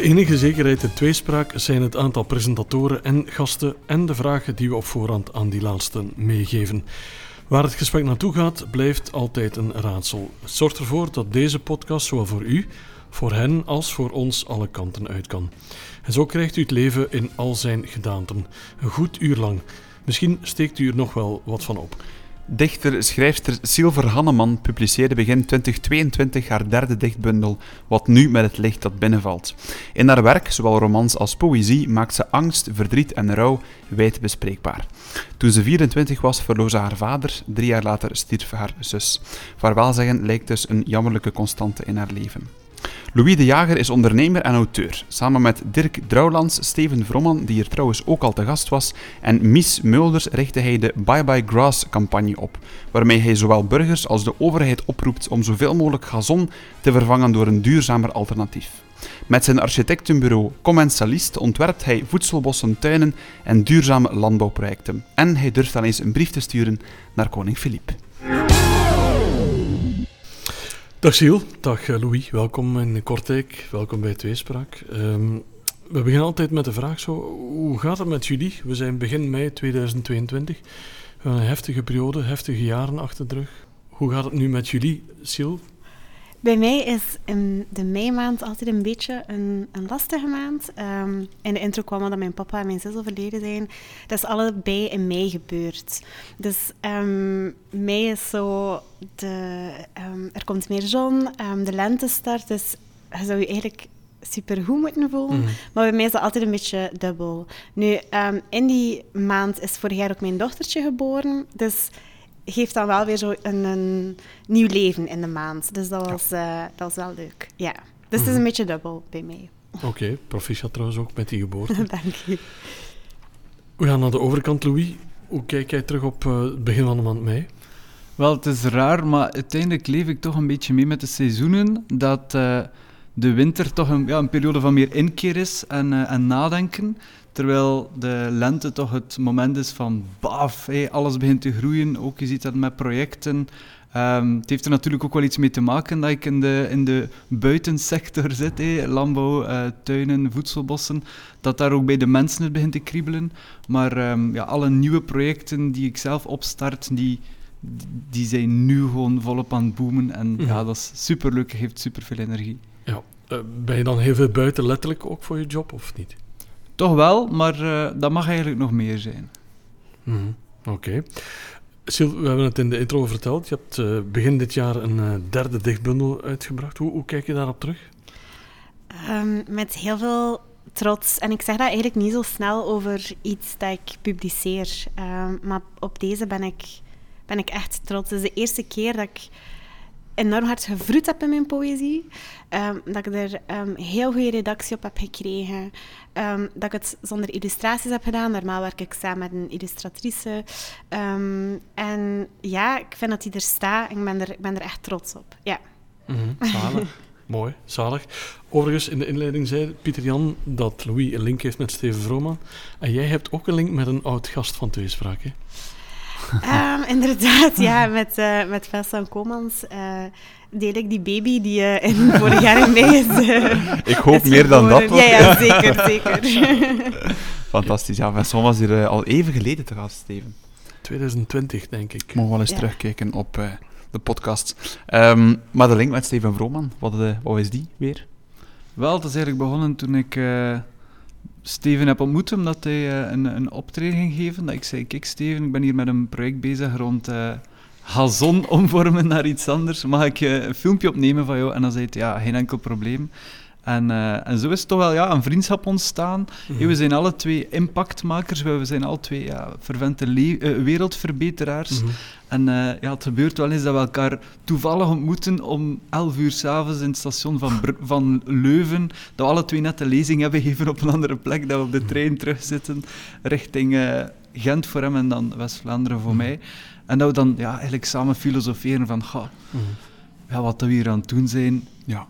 De enige zekerheid in tweespraak zijn het aantal presentatoren en gasten en de vragen die we op voorhand aan die laatsten meegeven. Waar het gesprek naartoe gaat, blijft altijd een raadsel. Het zorgt ervoor dat deze podcast zowel voor u, voor hen als voor ons alle kanten uit kan. En zo krijgt u het leven in al zijn gedaanten. Een goed uur lang. Misschien steekt u er nog wel wat van op. Dichter-schrijfster Silver Hanneman publiceerde begin 2022 haar derde dichtbundel, Wat nu met het licht dat binnenvalt. In haar werk, zowel romans als poëzie, maakt ze angst, verdriet en rouw wijd bespreekbaar. Toen ze 24 was, verloor ze haar vader, drie jaar later stierf haar zus. Vaarwel zeggen lijkt dus een jammerlijke constante in haar leven. Louis de Jager is ondernemer en auteur. Samen met Dirk Drouwlands, Steven Vromman, die hier trouwens ook al te gast was, en Mies Mulders richtte hij de Bye Bye Grass campagne op, waarmee hij zowel burgers als de overheid oproept om zoveel mogelijk gazon te vervangen door een duurzamer alternatief. Met zijn architectenbureau Commensalist ontwerpt hij voedselbossen, tuinen en duurzame landbouwprojecten. En hij durft al eens een brief te sturen naar koning Filip. Dag Giel, dag eh, Louis, welkom in Kortrijk, welkom bij Tweespraak. Um, we beginnen altijd met de vraag zo, hoe gaat het met jullie? We zijn begin mei 2022, we hebben een heftige periode, heftige jaren achter de rug. Hoe gaat het nu met jullie, Sil? Bij mij is in de meimaand altijd een beetje een, een lastige maand. Um, in de intro kwam al dat mijn papa en mijn zus overleden zijn. Dat is allebei in mei gebeurd. Dus um, mei is zo... De, um, er komt meer zon, de lente start. Dus je zou je eigenlijk supergoed moeten voelen. Mm. Maar bij mij is dat altijd een beetje dubbel. Nu, in die maand is vorig jaar ook mijn dochtertje geboren. Dus geeft dan wel weer zo een, een nieuw leven in de maand. Dus dat was, uh, dat was wel leuk. Ja. Dus het is een mhm. beetje dubbel bij mij. Oké, okay, proficiat trouwens ook met die geboorte. Dank je. We gaan naar de overkant, Louis. Hoe kijk jij terug op uh, het begin van de maand mei? Wel, het is raar, maar uiteindelijk leef ik toch een beetje mee met de seizoenen. Dat uh, de winter toch een, ja, een periode van meer inkeer is en, uh, en nadenken. Terwijl de lente toch het moment is van baf, hey, alles begint te groeien. Ook je ziet dat met projecten. Um, het heeft er natuurlijk ook wel iets mee te maken dat ik in de, in de buitensector zit, hey, landbouw, uh, tuinen, voedselbossen, dat daar ook bij de mensen het begint te kriebelen. Maar um, ja, alle nieuwe projecten die ik zelf opstart, die, die zijn nu gewoon volop aan het boomen. En ja, dat is superleuk, geeft superveel energie. Ja. Uh, ben je dan heel veel buiten letterlijk ook voor je job, of niet? Toch wel, maar uh, dat mag eigenlijk nog meer zijn. Mm Oké. Okay. Sil, we hebben het in de intro verteld. Je hebt uh, begin dit jaar een uh, derde dichtbundel uitgebracht. Hoe, hoe, kijk je daarop terug? Um, met heel veel trots. En ik zeg dat eigenlijk niet zo snel over iets dat ik publiceer. Um, maar op deze ben ik, ben ik echt trots. Het is de eerste keer dat ik enorm hard gevroed heb in mijn poëzie. Um, dat ik er um, heel goede redactie op heb gekregen. Um, dat ik het zonder illustraties heb gedaan. Normaal werk ik samen met een illustratrice. en ja, ik vind dat hij er staat ik ben er, ik ben er echt trots op. Ja. Mm -hmm, zalig. Mooi, zalig. Overigens, in de inleiding zei Pieter Jan dat Louis een link heeft met Steven Vrooman. En jij hebt ook een link met een oud gast van Tweespraak, hè? Um, inderdaad, ja, met, uh, met Vincent Komans uh, deel ik die baby die uh, in vorig jaar in mei is. ik hoop meer dan dat. Ja, ja, zeker, zeker. Fantastisch. Ja, Vincent was hier al even geleden te gast, Steven. 2020, denk ik. Mogen we wel eens terugkijken op de podcast. Um, maar de link met Steven Vrooman, wat, wat is die weer? Wel, het is eigenlijk begonnen toen ik Steven heb ontmoet omdat hij uh, een, een optreden ging geven. Dat ik zei, kijk Steven, ik ben hier met een project bezig rond gazon omvormen naar iets anders. Mag ik uh, een filmpje opnemen van jou? En dan zei hij, ja, geen enkel probleem. En, uh, en zo is toch wel ja, een vriendschap ontstaan. Mm we zijn alle twee impactmakers, we zijn alle twee ja, vervente uh, wereldverbeteraars. Mm En uh, ja, het gebeurt wel eens dat we elkaar toevallig ontmoeten om 11 uur s'avonds in het station van, Br van Leuven. Dat we alle twee net een lezing hebben gegeven op een andere plek, dat we op de mhm. trein terugzitten richting Gent voor hem en dan West-Vlaanderen voor mhm. mij. En dat we dan ja, eigenlijk samen filosoferen van, ga, mhm. ja, wat we hier aan het doen zijn, ja,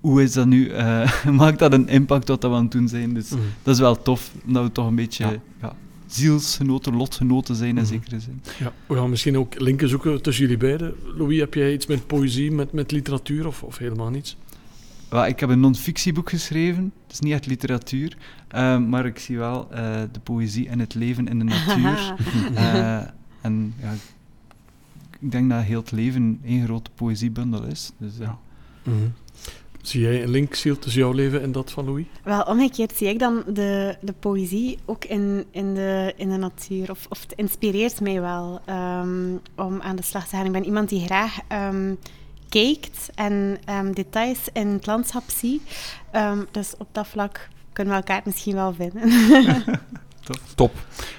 hoe is dat nu? Uh, maakt dat een impact wat we aan het doen zijn? Dus mm. dat is wel tof, dat we toch een beetje ja. ja zielsgenoten, lotgenoten zijn in mm. zekere zin. Ja, we gaan misschien ook linken zoeken tussen jullie beiden. Louis, heb jij iets met poëzie, met, met literatuur of, of helemaal niets? Ik heb een non-fictieboek geschreven. Het is niet echt literatuur. eh, maar ik zie wel eh, de poëzie en het leven in de natuur. Eh, en ja, ik denk dat heel het leven één grote poëziebundel is. Dus, ja. Mhm. Zie jij een link, Siel, tussen jouw leven en dat van Louis? Wel, omgekeerd zie ik dan de, de poëzie ook in, in, de, in de natuur. Of, of het inspireert mij wel ehm, om aan de slag te gaan. Ik ben iemand die graag ehm, kijkt en ehm, details in het landschap ziet. Ehm, dus op dat vlak kunnen we elkaar misschien wel vinden. Top.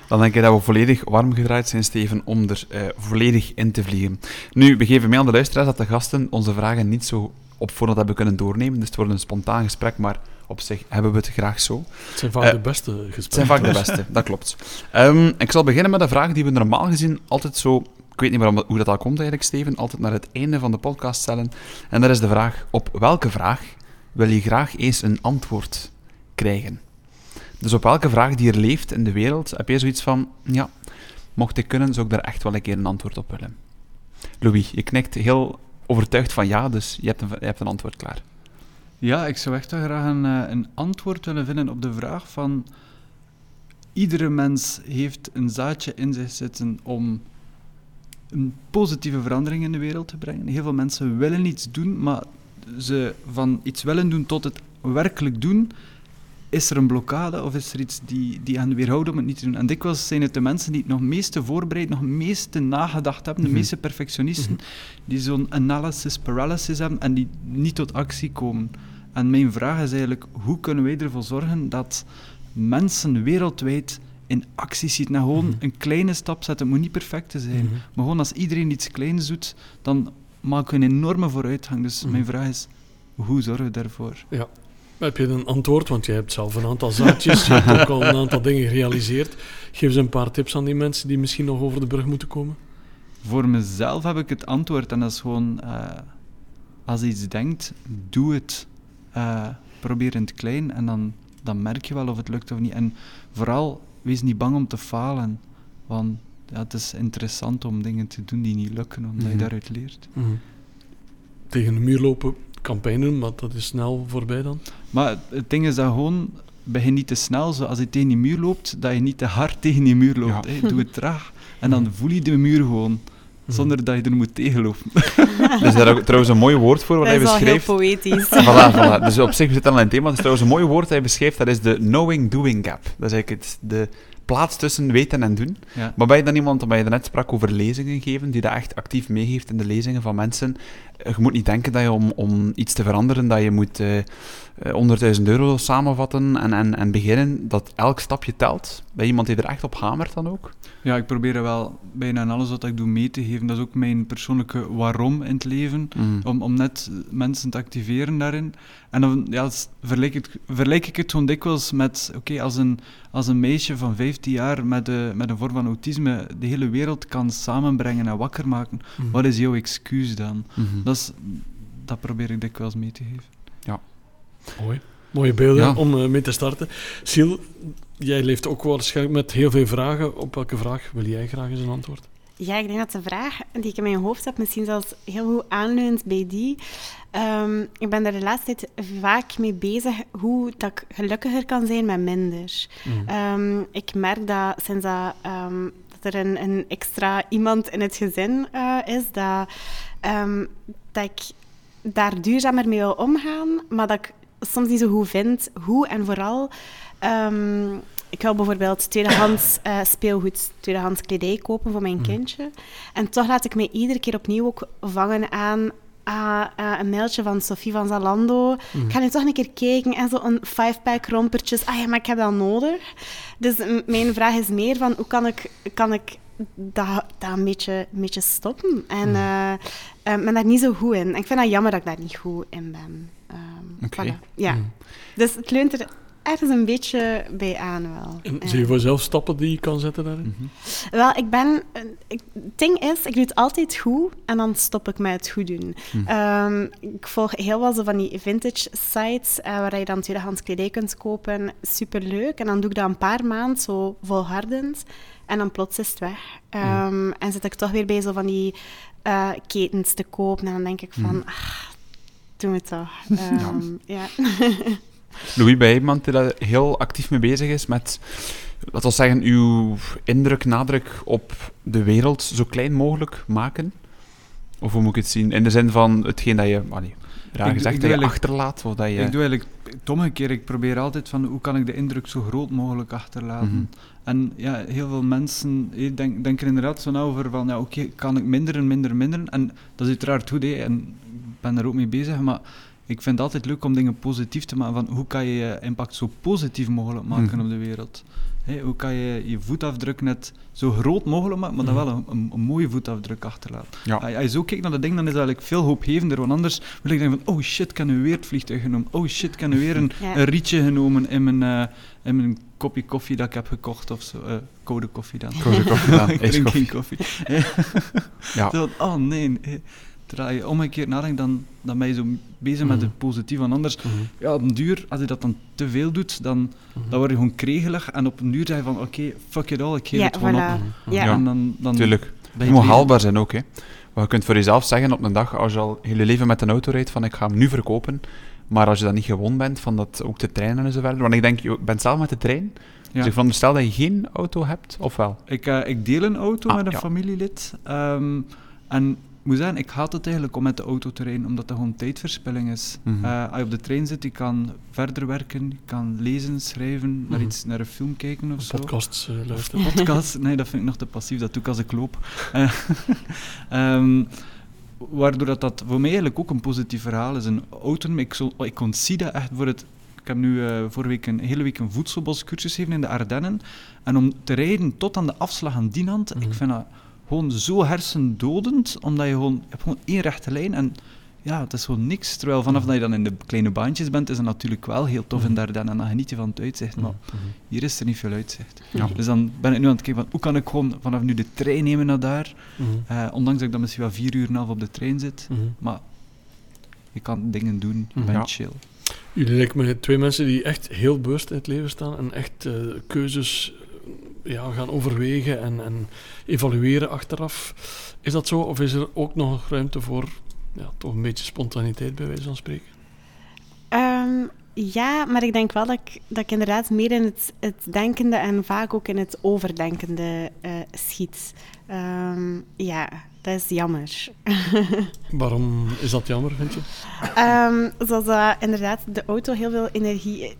Dan denk ik dat we volledig warm gedraaid zijn, Steven, om er eh, volledig in te vliegen. Nu, we geven mee aan de luisteraars dat de gasten onze vragen niet zo op voorhand hebben kunnen doornemen. Dus het wordt een spontaan gesprek, maar op zich hebben we het graag zo. Het zijn vaak Eh, de beste gesprekken. Het zijn vaak de beste, dat klopt. Ehm, ik zal beginnen met een vraag die we normaal gezien altijd zo... Ik weet niet waarom, hoe dat al komt eigenlijk, Steven. Altijd naar het einde van de podcast stellen. En dat is de vraag, op welke vraag wil je graag eens een antwoord krijgen? Dus op welke vraag die er leeft in de wereld, heb je zoiets van... Ja, mocht ik kunnen, zou ik daar echt wel een keer een antwoord op willen. Louis, je knikt heel overtuigd van ja, dus je hebt een, hebt een antwoord klaar. Ja, ik zou echt wel graag een, eh, een antwoord willen vinden op de vraag van... Iedere mens heeft een zaadje in zich zitten om een positieve verandering in de wereld te brengen. Heel veel mensen willen iets doen, maar ze van iets willen doen tot het werkelijk doen, is er een blokkade of is er iets die, die hen weerhoudt om het niet te doen? En dikwijls zijn het de mensen die het nog meeste voorbereid, nog meeste nagedacht hebben, de Mhm. meeste perfectionisten, die zo'n analysis paralysis hebben en die niet tot actie komen. En mijn vraag is eigenlijk, hoe kunnen wij ervoor zorgen dat mensen wereldwijd in actie ziet en gewoon Mhm. een kleine stap zetten. Het moet niet perfect zijn, Mhm. maar gewoon als iedereen iets kleins doet, dan maken we een enorme vooruitgang. Dus Mhm. mijn vraag is, hoe zorgen we daarvoor? Heb je een antwoord? Want jij hebt zelf een aantal zaadjes, je hebt ook al een aantal dingen gerealiseerd. Geef eens een paar tips aan die mensen die misschien nog over de brug moeten komen. Voor mezelf heb ik het antwoord en dat is gewoon, eh, als je iets denkt, doe het. Eh, probeer in het klein en dan, dan merk je wel of het lukt of niet. En vooral, wees niet bang om te falen, want ja, het is interessant om dingen te doen die niet lukken, omdat Mhm. je daaruit leert. Mhm. Tegen de muur lopen kan pijn doen, maar dat is snel voorbij dan. Maar het- ding is dat gewoon, begin niet te snel, zo als je tegen die muur loopt, dat je niet te hard tegen die muur loopt. Ja. hè. Doe het traag. En dan voel je de muur gewoon, Mhm. zonder dat je er moet tegenlopen. Er is daar ook trouwens een mooi woord voor wat dat hij is al heel beschrijft. poëtisch. voilà, voilà. Dus op zich we zitten al in het thema. Het is trouwens een mooi woord dat hij beschrijft. Dat is de knowing-doing gap. Dat is eigenlijk het, de plaats tussen weten en doen. Ja. Maar ben je dan iemand, omdat je net sprak over lezingen geven, die dat echt actief meegeeft in de lezingen van mensen? Eh, Je moet niet denken dat je om, om iets te veranderen, dat je moet eh, eh, 100.000 euro samenvatten en, en, en beginnen. Dat elk stapje telt. Je iemand die er echt op hamert dan ook? Ja, ik probeer er wel bijna alles wat ik doe mee te geven. Dat is ook mijn persoonlijke waarom in het leven. Mm. Om, om net mensen te activeren daarin. En dan ja, vergelijk, het, vergelijk ik het gewoon dikwijls met... Oké, als, een, als een meisje van 15 jaar met, de, met een vorm van autisme de hele wereld kan samenbrengen en wakker maken, Mhm. wat is jouw excuus dan? Mhm. Dat, is, dat probeer ik dikwijls mee te geven. Mooi. Mooie beelden Ja. om eh, mee te starten. Sil, jij leeft ook waarschijnlijk met heel veel vragen. Op welke vraag wil jij graag eens een antwoord? Ja, ik denk dat de vraag die ik in mijn hoofd heb misschien zelfs heel goed aanleunt bij die. Ehm, ik ben daar de laatste tijd vaak mee bezig hoe dat ik gelukkiger kan zijn met minder. Mhm. Ehm, ik merk dat sinds dat, ehm, dat er een, een extra iemand in het gezin eh, is, dat, ehm, dat ik daar duurzamer mee wil omgaan, maar dat ik soms niet zo goed vind hoe en vooral. ehm, ik wil bijvoorbeeld tweedehands eh, speelgoed, tweedehands kledij kopen voor mijn Mhm. kindje. En toch laat ik mij iedere keer opnieuw ook vangen aan ah, ah, een mailtje van Sophie van Zalando. Mhm. Ik ga nu toch een keer kijken en zo een five-pack rompertjes. Ah ja, maar ik heb dat nodig. Dus mijn vraag is meer van hoe kan ik, kan ik dat, dat een, beetje, een beetje stoppen? En Mhm. eh, eh, ben daar niet zo goed in. En ik vind dat jammer dat ik daar niet goed in ben. Ehm, Oké. voilà. Ja. Mhm. Dus het leunt er ergens een beetje bij aan wel. En Ja. zie je voor jezelf stappen die je kan zetten daarin? Mhm. Wel, ik ben... eh, Ik, het ding is, ik doe het altijd goed en dan stop ik met het goed doen. Hm. Ehm, ik volg heel wel zo van die vintage sites eh, waar je dan tweedehands kledij kunt kopen. Superleuk. En dan doe ik dat een paar maanden zo volhardend. En dan plots is het weg. Ehm, En zit ik toch weer bij zo van die eh, ketens te kopen. En dan denk ik van... Mhm. ah, doen we toch. Ehm, ja. Louis, ben je iemand die daar heel actief mee bezig is met, laten we zeggen, uw indruk, nadruk op de wereld zo klein mogelijk maken? Of hoe moet ik het zien? In de zin van hetgeen dat je, allee, raar Ik- gezegd, ik dat je achterlaat, dat je... Ik doe eigenlijk het omgekeerde. Ik probeer altijd van hoe kan ik de indruk zo groot mogelijk achterlaten. Mhm. En ja, heel veel mensen eh, denk, denken inderdaad zo over van ja, oké, kan ik minderen, minderen, minderen. En dat is uiteraard goed, hè, en ik ben daar ook mee bezig. Maar ik vind het altijd leuk om dingen positief te maken. Van hoe kan je je impact zo positief mogelijk maken Mhm. op de wereld? Hè, hoe kan je je voetafdruk net zo groot mogelijk maken, maar dan Mhm. wel een, een, een mooie voetafdruk achterlaten? Ja. Als je zo kijkt naar dat ding, dan is dat eigenlijk veel hoopgevender. Want anders wil ik denken van, oh shit, ik heb nu weer het vliegtuig genomen. Oh shit, ik heb nu weer een, Ja. een rietje genomen in mijn, eh, in mijn kopje koffie dat ik heb gekocht. Of zo. Eh, koude koffie dan. Koude koffie, ja, ik drink geen koffie. Ja. Oh nee. Terwijl je omgekeerd nadenkt, dan, dan ben je zo bezig met Mhm. het positief. Want anders, Mhm. ja, op een duur, als je dat dan te veel doet, dan, Mhm. dan word je gewoon kregelig. En op een duur zeg je van, oké, fuck it all, ik geef Ja, het gewoon op. voilà. Ja. Ja. En dan, dan Tuurlijk. je moet haalbaar zijn ook, hè. Maar je kunt voor jezelf zeggen op een dag, als je al heel je leven met een auto rijdt, van ik ga hem nu verkopen. Maar als je dat niet gewoon bent, van dat ook te trainen en zo verder. Want ik denk, je bent zelf met de trein. Ja. Dus ik veronderstel dat je geen auto hebt, of wel? Ik, eh, ik deel een auto Ah, met een ja. familielid. Ehm, en moet zeggen, ik haat het eigenlijk om met de auto te rijden, omdat dat gewoon tijdverspilling is. Mhm. Eh, als je op de trein zit, je kan verder werken, je kan lezen, schrijven, naar, Mhm. iets, naar een film kijken of zo. Podcasts eh, luisteren. Podcast? Nee, dat vind ik nog te passief. Dat doe ik als ik loop. Eh, ehm, waardoor dat, dat voor mij eigenlijk ook een positief verhaal is. Een auto, ik, zo, ik ontzie dat echt voor het... Ik heb nu eh vorige week een hele week een voedselboscursus gegeven in de Ardennen. En om te rijden tot aan de afslag aan Dinant, Mhm. ik vind dat gewoon zo hersendodend, omdat je gewoon... Je hebt gewoon één rechte lijn en ja, het is gewoon niks. Terwijl vanaf dat je dan in de kleine baantjes bent, is het natuurlijk wel heel tof. En dan geniet je van het uitzicht. Maar Mhm. hier is er niet veel uitzicht. Ja. Dus dan ben ik nu aan het kijken van hoe kan ik gewoon vanaf nu de trein nemen naar daar. Mhm. Eh, ondanks dat ik dan misschien wel vier uur en een half op de trein zit. Mhm. Maar je kan dingen doen, je bent Ja. chill. Jullie lijken me twee mensen die echt heel bewust in het leven staan en echt eh, keuzes ja, gaan overwegen en, en evalueren achteraf. Is dat zo? Of is er ook nog ruimte voor ja, toch een beetje spontaniteit, bij wijze van spreken? Ehm, ja, maar ik denk wel dat ik, dat ik inderdaad meer in het, het denkende en vaak ook in het overdenkende eh, schiet. Ehm, ja, dat is jammer. Waarom is dat jammer, vind je? Ehm, zoals dat inderdaad de auto heel veel energie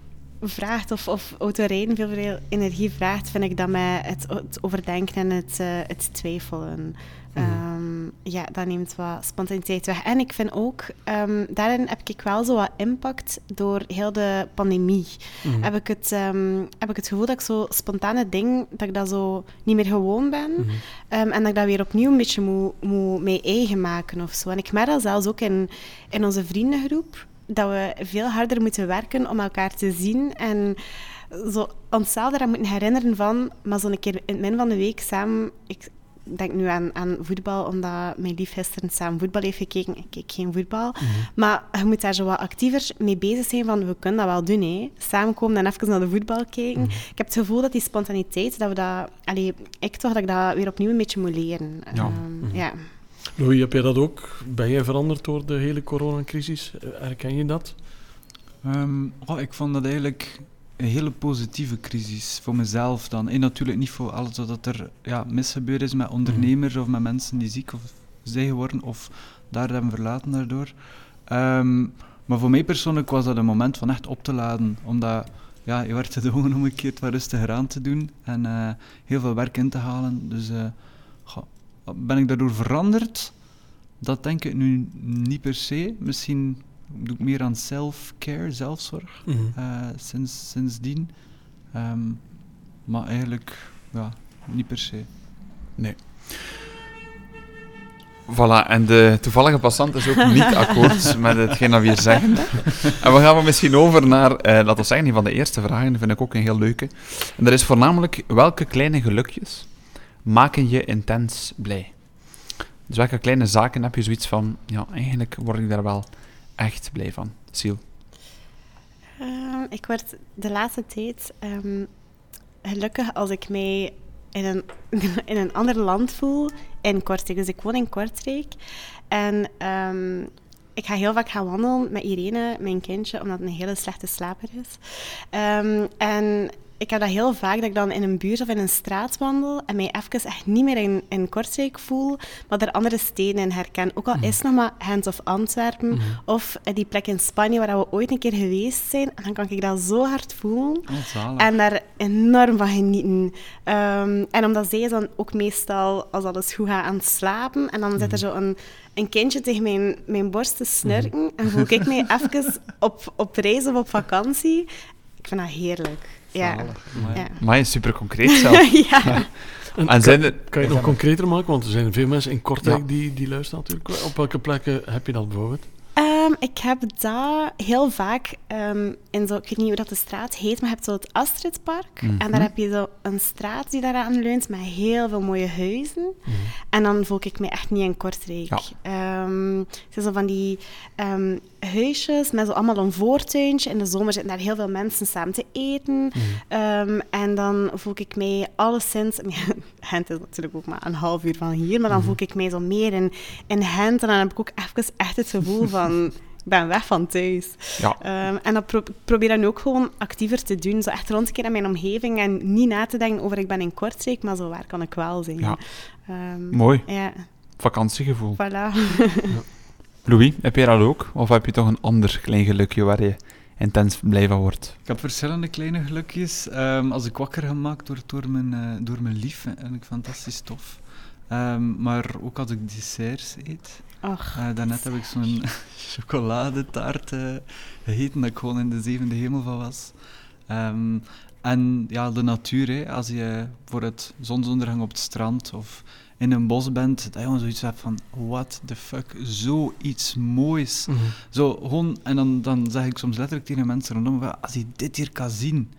vraagt, of, of autorijden veel, energie vraagt, vind ik dat met het, het overdenken en het, eh, het twijfelen. Ehm, ja, dat neemt wat spontaniteit weg. En ik vind ook, ehm, daarin heb ik wel zo wat impact door heel de pandemie. Mhm. Heb, ik het, ehm, heb ik het gevoel dat ik zo spontane ding, dat ik dat zo niet meer gewoon ben. Mhm. En dat ik dat weer opnieuw een beetje moet, moet mee eigen maken of zo. En ik merk dat zelfs ook in, in onze vriendengroep, dat we veel harder moeten werken om elkaar te zien. En zo onszelf eraan moeten herinneren van, maar zo'n keer in het midden van de week samen... Ik denk nu aan, aan voetbal, omdat mijn lief gisteren samen voetbal heeft gekeken. Ik kijk geen voetbal. Mhm. Maar je moet daar zo wat actiever mee bezig zijn van, we kunnen dat wel doen, hè. Samenkomen en even naar de voetbal kijken. Mhm. Ik heb het gevoel dat die spontaniteit, dat we dat... Allee, ik toch, dat ik dat weer opnieuw een beetje moet leren. Ja. Ehm, Mhm. ja. Louis, heb jij dat ook? Ben jij veranderd door de hele coronacrisis? Herken je dat? Oh, ik vond dat eigenlijk een hele positieve crisis voor mezelf dan. En natuurlijk niet voor alles wat er ja, misgebeurd is met ondernemers of met mensen die ziek of zijn geworden of daar hebben verlaten daardoor. Ehm, maar voor mij persoonlijk was dat een moment van echt op te laden, omdat ja, je werd gedwongen om een keer wat rustiger aan te doen en eh, heel veel werk in te halen. Dus eh, ben ik daardoor veranderd? Dat denk ik nu niet per se. Misschien doe ik meer aan self-care, zelfzorg, Mhm. eh, sinds, sindsdien. Ehm, maar eigenlijk, ja, niet per se. Voilà, en de toevallige passant is ook niet akkoord met hetgeen dat we hier zeggen. En we gaan we misschien over naar, eh, laten we zeggen, een van de eerste vragen, vind ik ook een heel leuke. En dat is voornamelijk, welke kleine gelukjes maken je intens blij? Dus welke kleine zaken heb je zoiets van, ja, eigenlijk word ik daar wel echt blij van. Siel. Ehm, ik word de laatste tijd ehm, gelukkig als ik mij in een, in een ander land voel in Kortrijk. Dus ik woon in Kortrijk. En ehm, ik ga heel vaak gaan wandelen met Irene, mijn kindje, omdat het een hele slechte slaper is. En ik heb dat heel vaak, dat ik dan in een buurt of in een straat wandel en mij even echt niet meer in, in Kortrijk voel, maar er andere steden in herken. Ook al is het nog maar Gent of Antwerpen, Mhm. of eh, die plek in Spanje waar we ooit een keer geweest zijn. En dan kan ik dat zo hard voelen. Oh. En daar enorm van genieten. Ehm, en omdat zij is dan ook meestal, als alles goed gaat, aan het slapen. En dan zit er zo een, een kindje tegen mijn, mijn borst te snurken. En voel ik mij even op, op reis of op vakantie. Ik vind dat heerlijk. Ja. Ja. Maar is super concreet zelf. ja. En En zijn er... Kan je het nog concreter maken? Want er zijn veel mensen in Kortrijk Ja. die, die luisteren natuurlijk. Op welke plekken heb je dat bijvoorbeeld? Ehm, ik heb dat heel vaak ehm, in zo, ik weet niet hoe dat de straat heet, maar je hebt zo het Astridpark. En Mhm. daar heb je zo een straat die daaraan leunt met heel veel mooie huizen. En dan voel ik me echt niet in Kortrijk. Ja. Ehm, het zijn zo van die huisjes met zo allemaal een voortuintje. In de zomer zitten daar heel veel mensen samen te eten. Ehm, en dan voel ik mij alleszins... Gent is natuurlijk ook maar een half uur van hier, maar dan voel ik mij zo meer in, in Gent. En dan heb ik ook even echt het gevoel van... Ik ben weg van thuis. Ja. Ehm, en dat pro probeer dan ook gewoon actiever te doen. Zo echt rond te keren in mijn omgeving en niet na te denken over ik ben in Kortrijk, maar zo waar kan ik wel zijn. Ja. Ehm, Mooi. ja, Vakantiegevoel. voilà. Louis, heb je dat ook? Of heb je toch een ander klein gelukje waar je intens blij van wordt? Ik heb verschillende kleine gelukjes. Ehm, als ik wakker gemaakt word door mijn, eh, door mijn lief, en ik fantastisch tof. Ehm, maar ook als ik desserts eet. Och, Eh, daarnet heb ik zo'n chocoladetaart eh, gegeten, dat ik gewoon in de zevende hemel van was. Ehm, en ja, de natuur, hè, als je voor het zonsondergang op het strand of in een bos bent, dat je gewoon zoiets hebt van, what the fuck, zoiets moois. Zo, gewoon, en dan, dan zeg ik soms letterlijk tegen mensen rondom, als je dit hier kan zien,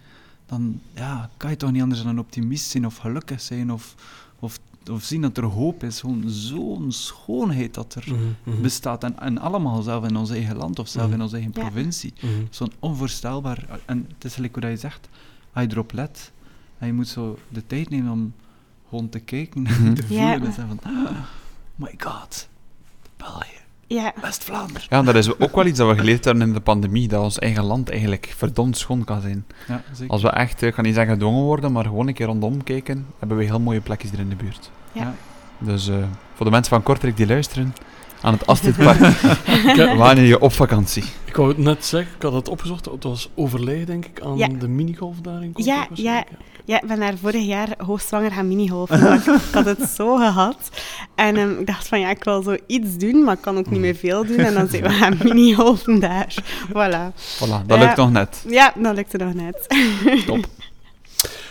dan ja, kan je toch niet anders dan een optimist zijn of gelukkig zijn of, of, of zien dat er hoop is. Gewoon zo'n schoonheid dat er Mhm, mhm, bestaat. En, en allemaal zelf in ons eigen land of zelf Mhm. in onze eigen Ja. provincie. Zo'n onvoorstelbaar... En het is gelijk hoe dat je zegt, als je erop let, en je moet zo de tijd nemen om gewoon te kijken en te Ja. voelen en zeggen van... "Oh my god, België, ja. West-Vlaanderen. Ja, dat is ook wel iets dat we geleerd hebben in de pandemie, dat ons eigen land eigenlijk verdomd schoon kan zijn. Ja, zeker. Als we echt, ik kan niet zeggen gedwongen worden, maar gewoon een keer rondom kijken, hebben we heel mooie plekjes hier in de buurt. Ja. Ja. Dus eh, voor de mensen van Kortrijk die luisteren, aan het Astridpark, wanneer je op vakantie. Ik wou het net zeggen, ik had het opgezocht. Het was overleg, denk ik, aan Ja. de minigolf daar in Kortrijk Ja, waarschijnlijk, Ja, ik ben daar vorig jaar hoogzwanger gaan minigolfen. maar ik, ik had het zo gehad. En ehm, ik dacht van, ja, ik wil zo iets doen, maar ik kan ook niet meer veel doen. En dan zijn we gaan minigolfen daar. Voilà. Voilà, dat Ja. lukt nog net. Ja, dat lukte nog net.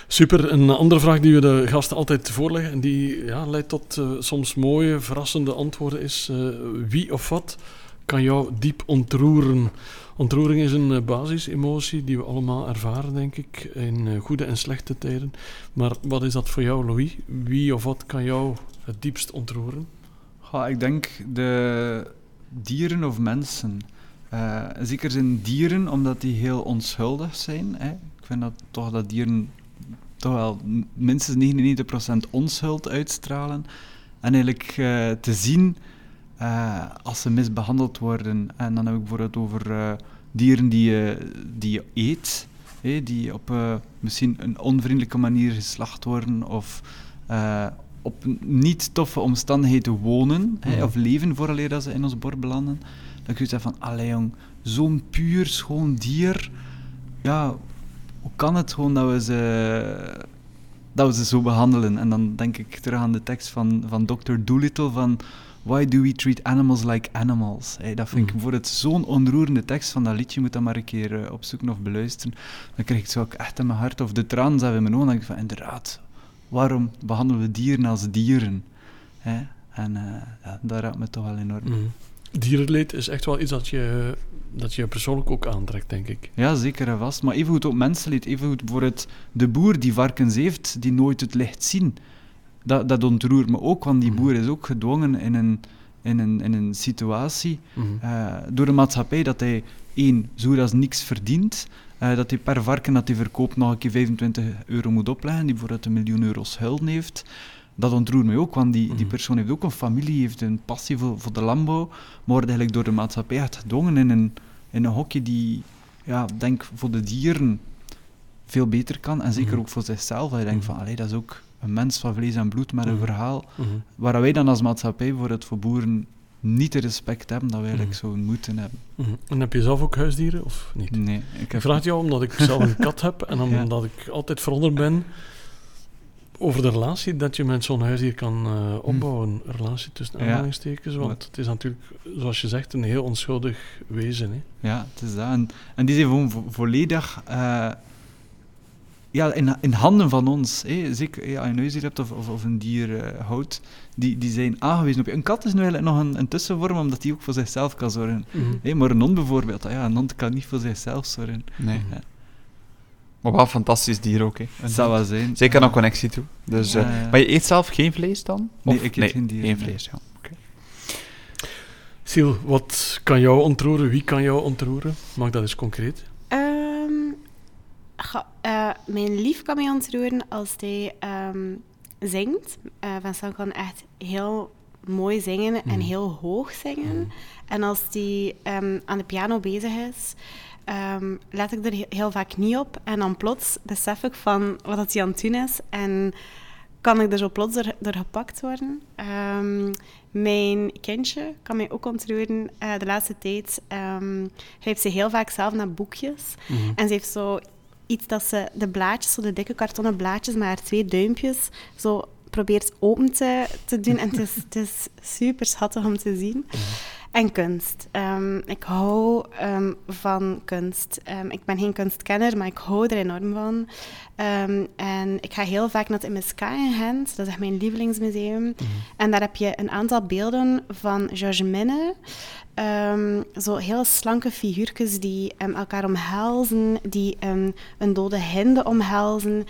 Super. Een andere vraag die we de gasten altijd voorleggen en die ja, leidt tot eh, soms mooie, verrassende antwoorden is eh, wie of wat kan jou diep ontroeren? Ontroering is een eh, basisemotie die we allemaal ervaren, denk ik, in eh, goede en slechte tijden. Maar wat is dat voor jou, Louis? Wie of wat kan jou het diepst ontroeren? Ik denk de dieren of mensen. Eh, zeker zijn dieren, omdat die heel onschuldig zijn. Hè. Ik vind dat toch dat dieren toch wel minstens 99% onschuld uitstralen. En eigenlijk te zien eh, als ze misbehandeld worden. En dan heb ik bijvoorbeeld over eh, dieren die je, die je eet. die op eh, misschien een onvriendelijke manier geslacht worden. Of eh, op niet toffe omstandigheden wonen. Mhm. of leven vooraleer dat ze in ons bord belanden. Dan kun je zeggen van, allee jong, zo'n puur, schoon dier. Ja, hoe kan het gewoon dat we ze, dat we ze zo behandelen? En dan denk ik terug aan de tekst van, van Dr. Dolittle van... Why do we treat animals like animals? Hey, dat vind ik Mhm. bijvoorbeeld zo'n onroerende tekst van dat liedje. Je moet dat maar een keer eh, opzoeken of beluisteren. Dan krijg ik zo ook echt in mijn hart, of de tranen zelf in mijn ogen. Dan denk ik van, inderdaad, waarom behandelen we dieren als dieren? En eh, ja, dat raakt me toch wel enorm. Mhm. Dierenleed is echt wel iets dat je, dat je persoonlijk ook aantrekt, denk ik. Ja, zeker en vast. Maar evengoed ook mensenleed. Evengoed bijvoorbeeld de boer die varkens heeft, die nooit het licht zien. Dat, dat ontroert me ook, want die Mhm. boer is ook gedwongen in een, in een, in een situatie Mhm. eh, door de maatschappij dat hij één, zo als niks verdient, eh, dat hij per varken dat hij verkoopt nog een keer 25 euro moet opleggen, die bijvoorbeeld een miljoen euro schulden heeft. dat ontroert mij ook, want die, die Mhm. persoon heeft ook een familie, heeft een passie voor, voor de landbouw, maar wordt eigenlijk door de maatschappij echt gedwongen in een, in een hokje die, ja, denk voor de dieren veel beter kan, en zeker ook voor zichzelf. Dat je denkt van, allee, dat is ook een mens van vlees en bloed met een Mhm. verhaal, Mhm. waar wij dan als maatschappij voor het voor boeren niet de respect hebben dat we eigenlijk Mhm. zouden moeten hebben. En heb je zelf ook huisdieren of niet? Nee, ik Ik heb... vraag het jou omdat ik zelf een kat heb en Ja. omdat ik altijd verwonderd ben over de relatie dat je met zo'n huisdier kan eh, opbouwen. Een relatie tussen Ja. aanhalingstekens, want het is natuurlijk, zoals je zegt, een heel onschuldig wezen. Hè? Ja, het is dat. En, en die zijn gewoon vo- volledig eh, ja, in, in handen van ons. Hè. Zeker ja, als je een huisdier hebt of, of, of een dier eh, houdt, die, die zijn aangewezen op je. Een kat is nu eigenlijk nog een, een tussenvorm, omdat die ook voor zichzelf kan zorgen. Hè, maar een hond bijvoorbeeld, ah ja, een hond kan niet voor zichzelf zorgen. Nee. Ja. Maar wel een fantastisch dier ook, hè. Het zou wel zijn. Zeker Ja. een connectie toe. Dus, Ja, eh, ja. Maar je eet zelf geen vlees dan? Nee, ik eet geen dieren, Geen nee. vlees, ja. Oké. Siel, wat kan jou ontroeren? Wie kan jou ontroeren? Mag dat eens concreet? Eh, mijn lief kan mij ontroeren als hij ehm, zingt. Eh Vincent kan echt heel mooi zingen en Mhm. heel hoog zingen. En als hij ehm, aan de piano bezig is, ehm, let ik er he- heel vaak niet op. En dan plots besef ik van wat dat hij aan het doen is. En kan ik er zo plots door, door gepakt worden. Mijn kindje kan mij ook ontroeren. Eh, de laatste tijd ehm, grijpt ze heel vaak zelf naar boekjes. Mhm. En ze heeft zo iets dat ze de blaadjes, zo de dikke kartonnen blaadjes met haar twee duimpjes, zo probeert open te, te doen. En het is, het is super schattig om te zien. En kunst. Ehm, ik hou ehm, van kunst. Ehm, ik ben geen kunstkenner, maar ik hou er enorm van. En ik ga heel vaak naar het MSK in Gent. Dat is echt mijn lievelingsmuseum. En daar heb je een aantal beelden van Georges Minne. Zo heel slanke figuurtjes die elkaar omhelzen, die een dode hinde omhelzen.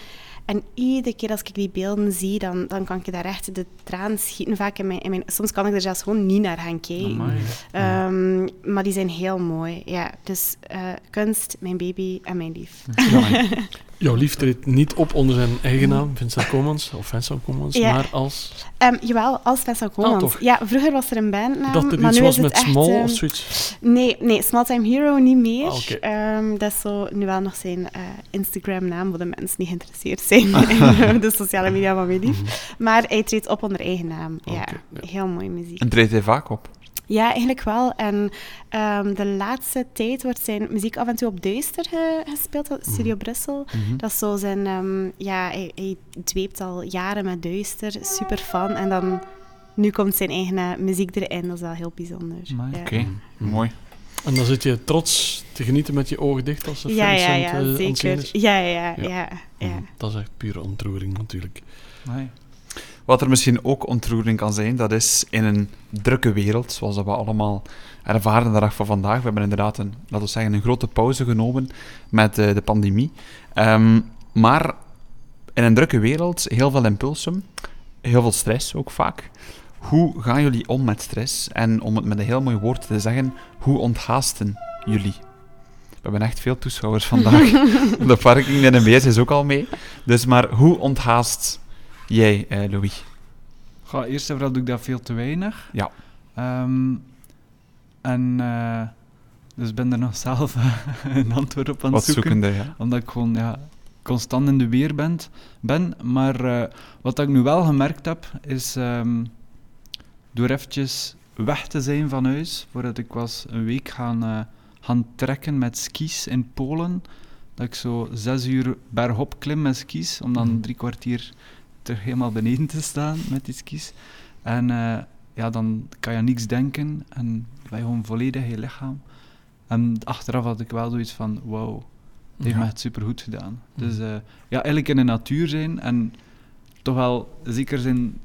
En iedere keer als ik die beelden zie, dan, dan kan ik daar echt de traan schieten. Vaak in mijn, in mijn, soms kan ik er zelfs gewoon niet naar gaan kijken. Ehm, maar die zijn heel mooi. Ja, dus eh, kunst, mijn baby en mijn lief. Jouw lief treedt niet op onder zijn eigen naam, Vincent Komans, of Vincent Komans, Ja. maar als... Ehm, jawel, als Vincent Komans. toch? ja, vroeger was er een bandnaam, dat er maar iets nu was met echt... Small ehm, of zoiets. Nee, nee, Small Time Hero niet meer. Ah. Ehm, dat is zo nu wel nog zijn eh, Instagram-naam, voor de mensen die geïnteresseerd zijn in de sociale media van mijn lief. Maar hij treedt op onder eigen naam. Ja, Mhm. Oké, ja. heel mooie muziek. En treedt hij vaak op? Ja, eigenlijk wel. En ehm, de laatste tijd wordt zijn muziek af en toe op Duister ge- gespeeld, dat Mhm. Studio Brussel. Dat is zo zijn... ehm, ja, hij, hij dweept al jaren met Duister, super fan. En dan... Nu komt zijn eigen eh, muziek erin, dat is wel heel bijzonder. Ja. Oké, mooi. En dan zit je trots te genieten met je ogen dicht als de Ja, ja, ja, eh, zeker. Ja, ja, ja. Ja. Mhm. Dat is echt pure ontroering natuurlijk. Amai. Wat er misschien ook ontroering kan zijn, dat is in een drukke wereld, zoals dat we allemaal ervaren de dag van vandaag. We hebben inderdaad een, laten we zeggen, een grote pauze genomen met eh, de pandemie. Ehm, maar in een drukke wereld, heel veel impulsen, heel veel stress ook vaak. Hoe gaan jullie om met stress? En om het met een heel mooi woord te zeggen, hoe onthaasten jullie? We hebben echt veel toeschouwers vandaag. de parking en MBS is ook al mee. Dus maar hoe onthaast jij, eh, Louis? Goh, eerst en vooral doe ik dat veel te weinig. Ja. Ehm, en eh, dus ben er nog zelf een antwoord op aan het Wat zoeken. zoekende, ja. Omdat ik gewoon ja, constant in de weer ben. ben. Maar eh, wat ik nu wel gemerkt heb, is ehm, door eventjes weg te zijn van huis, voordat ik was een week gaan, eh, gaan trekken met skis in Polen, dat ik zo zes uur bergop klim met skis, om dan Mhm. drie kwartier terug helemaal beneden te staan met die skis. En eh, ja, dan kan je niks denken en ben je gewoon volledig je lichaam. En achteraf had ik wel zoiets van, wow, het heeft me echt supergoed gedaan. Dus eh, ja, eigenlijk in de natuur zijn en toch wel zeker zijn...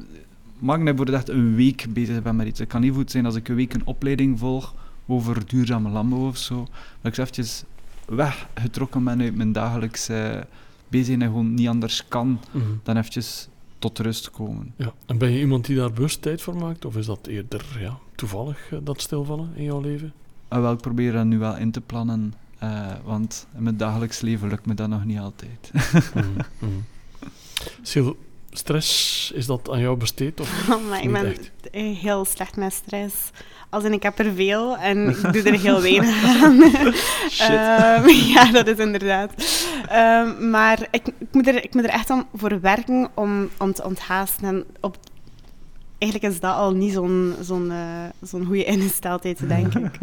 Mag net worden echt een week bezig ben met iets. Het kan niet goed zijn als ik een week een opleiding volg over duurzame landbouw of zo. Dat ik zo eventjes weggetrokken ben uit mijn dagelijkse bezig en gewoon niet anders kan Mhm. dan eventjes tot rust komen. Ja. En ben je iemand die daar bewust tijd voor maakt? Of is dat eerder ja, toevallig, eh, dat stilvallen in jouw leven? En wel, ik probeer dat nu wel in te plannen, eh, want in mijn dagelijks leven lukt me dat nog niet altijd. Mhm. Mhm. Sil, stress, is dat aan jou besteed? Of Oh, maar ik ben echt? heel slecht met stress. Als in, ik heb er veel en ik doe er heel weinig aan. Ehm, ja, dat is inderdaad. Ehm, maar ik, ik, moet er, ik moet er echt aan voor werken om, om te onthaasten. En op, eigenlijk is dat al niet zo'n zo'n eh, zo'n goede ingesteldheid, denk ik.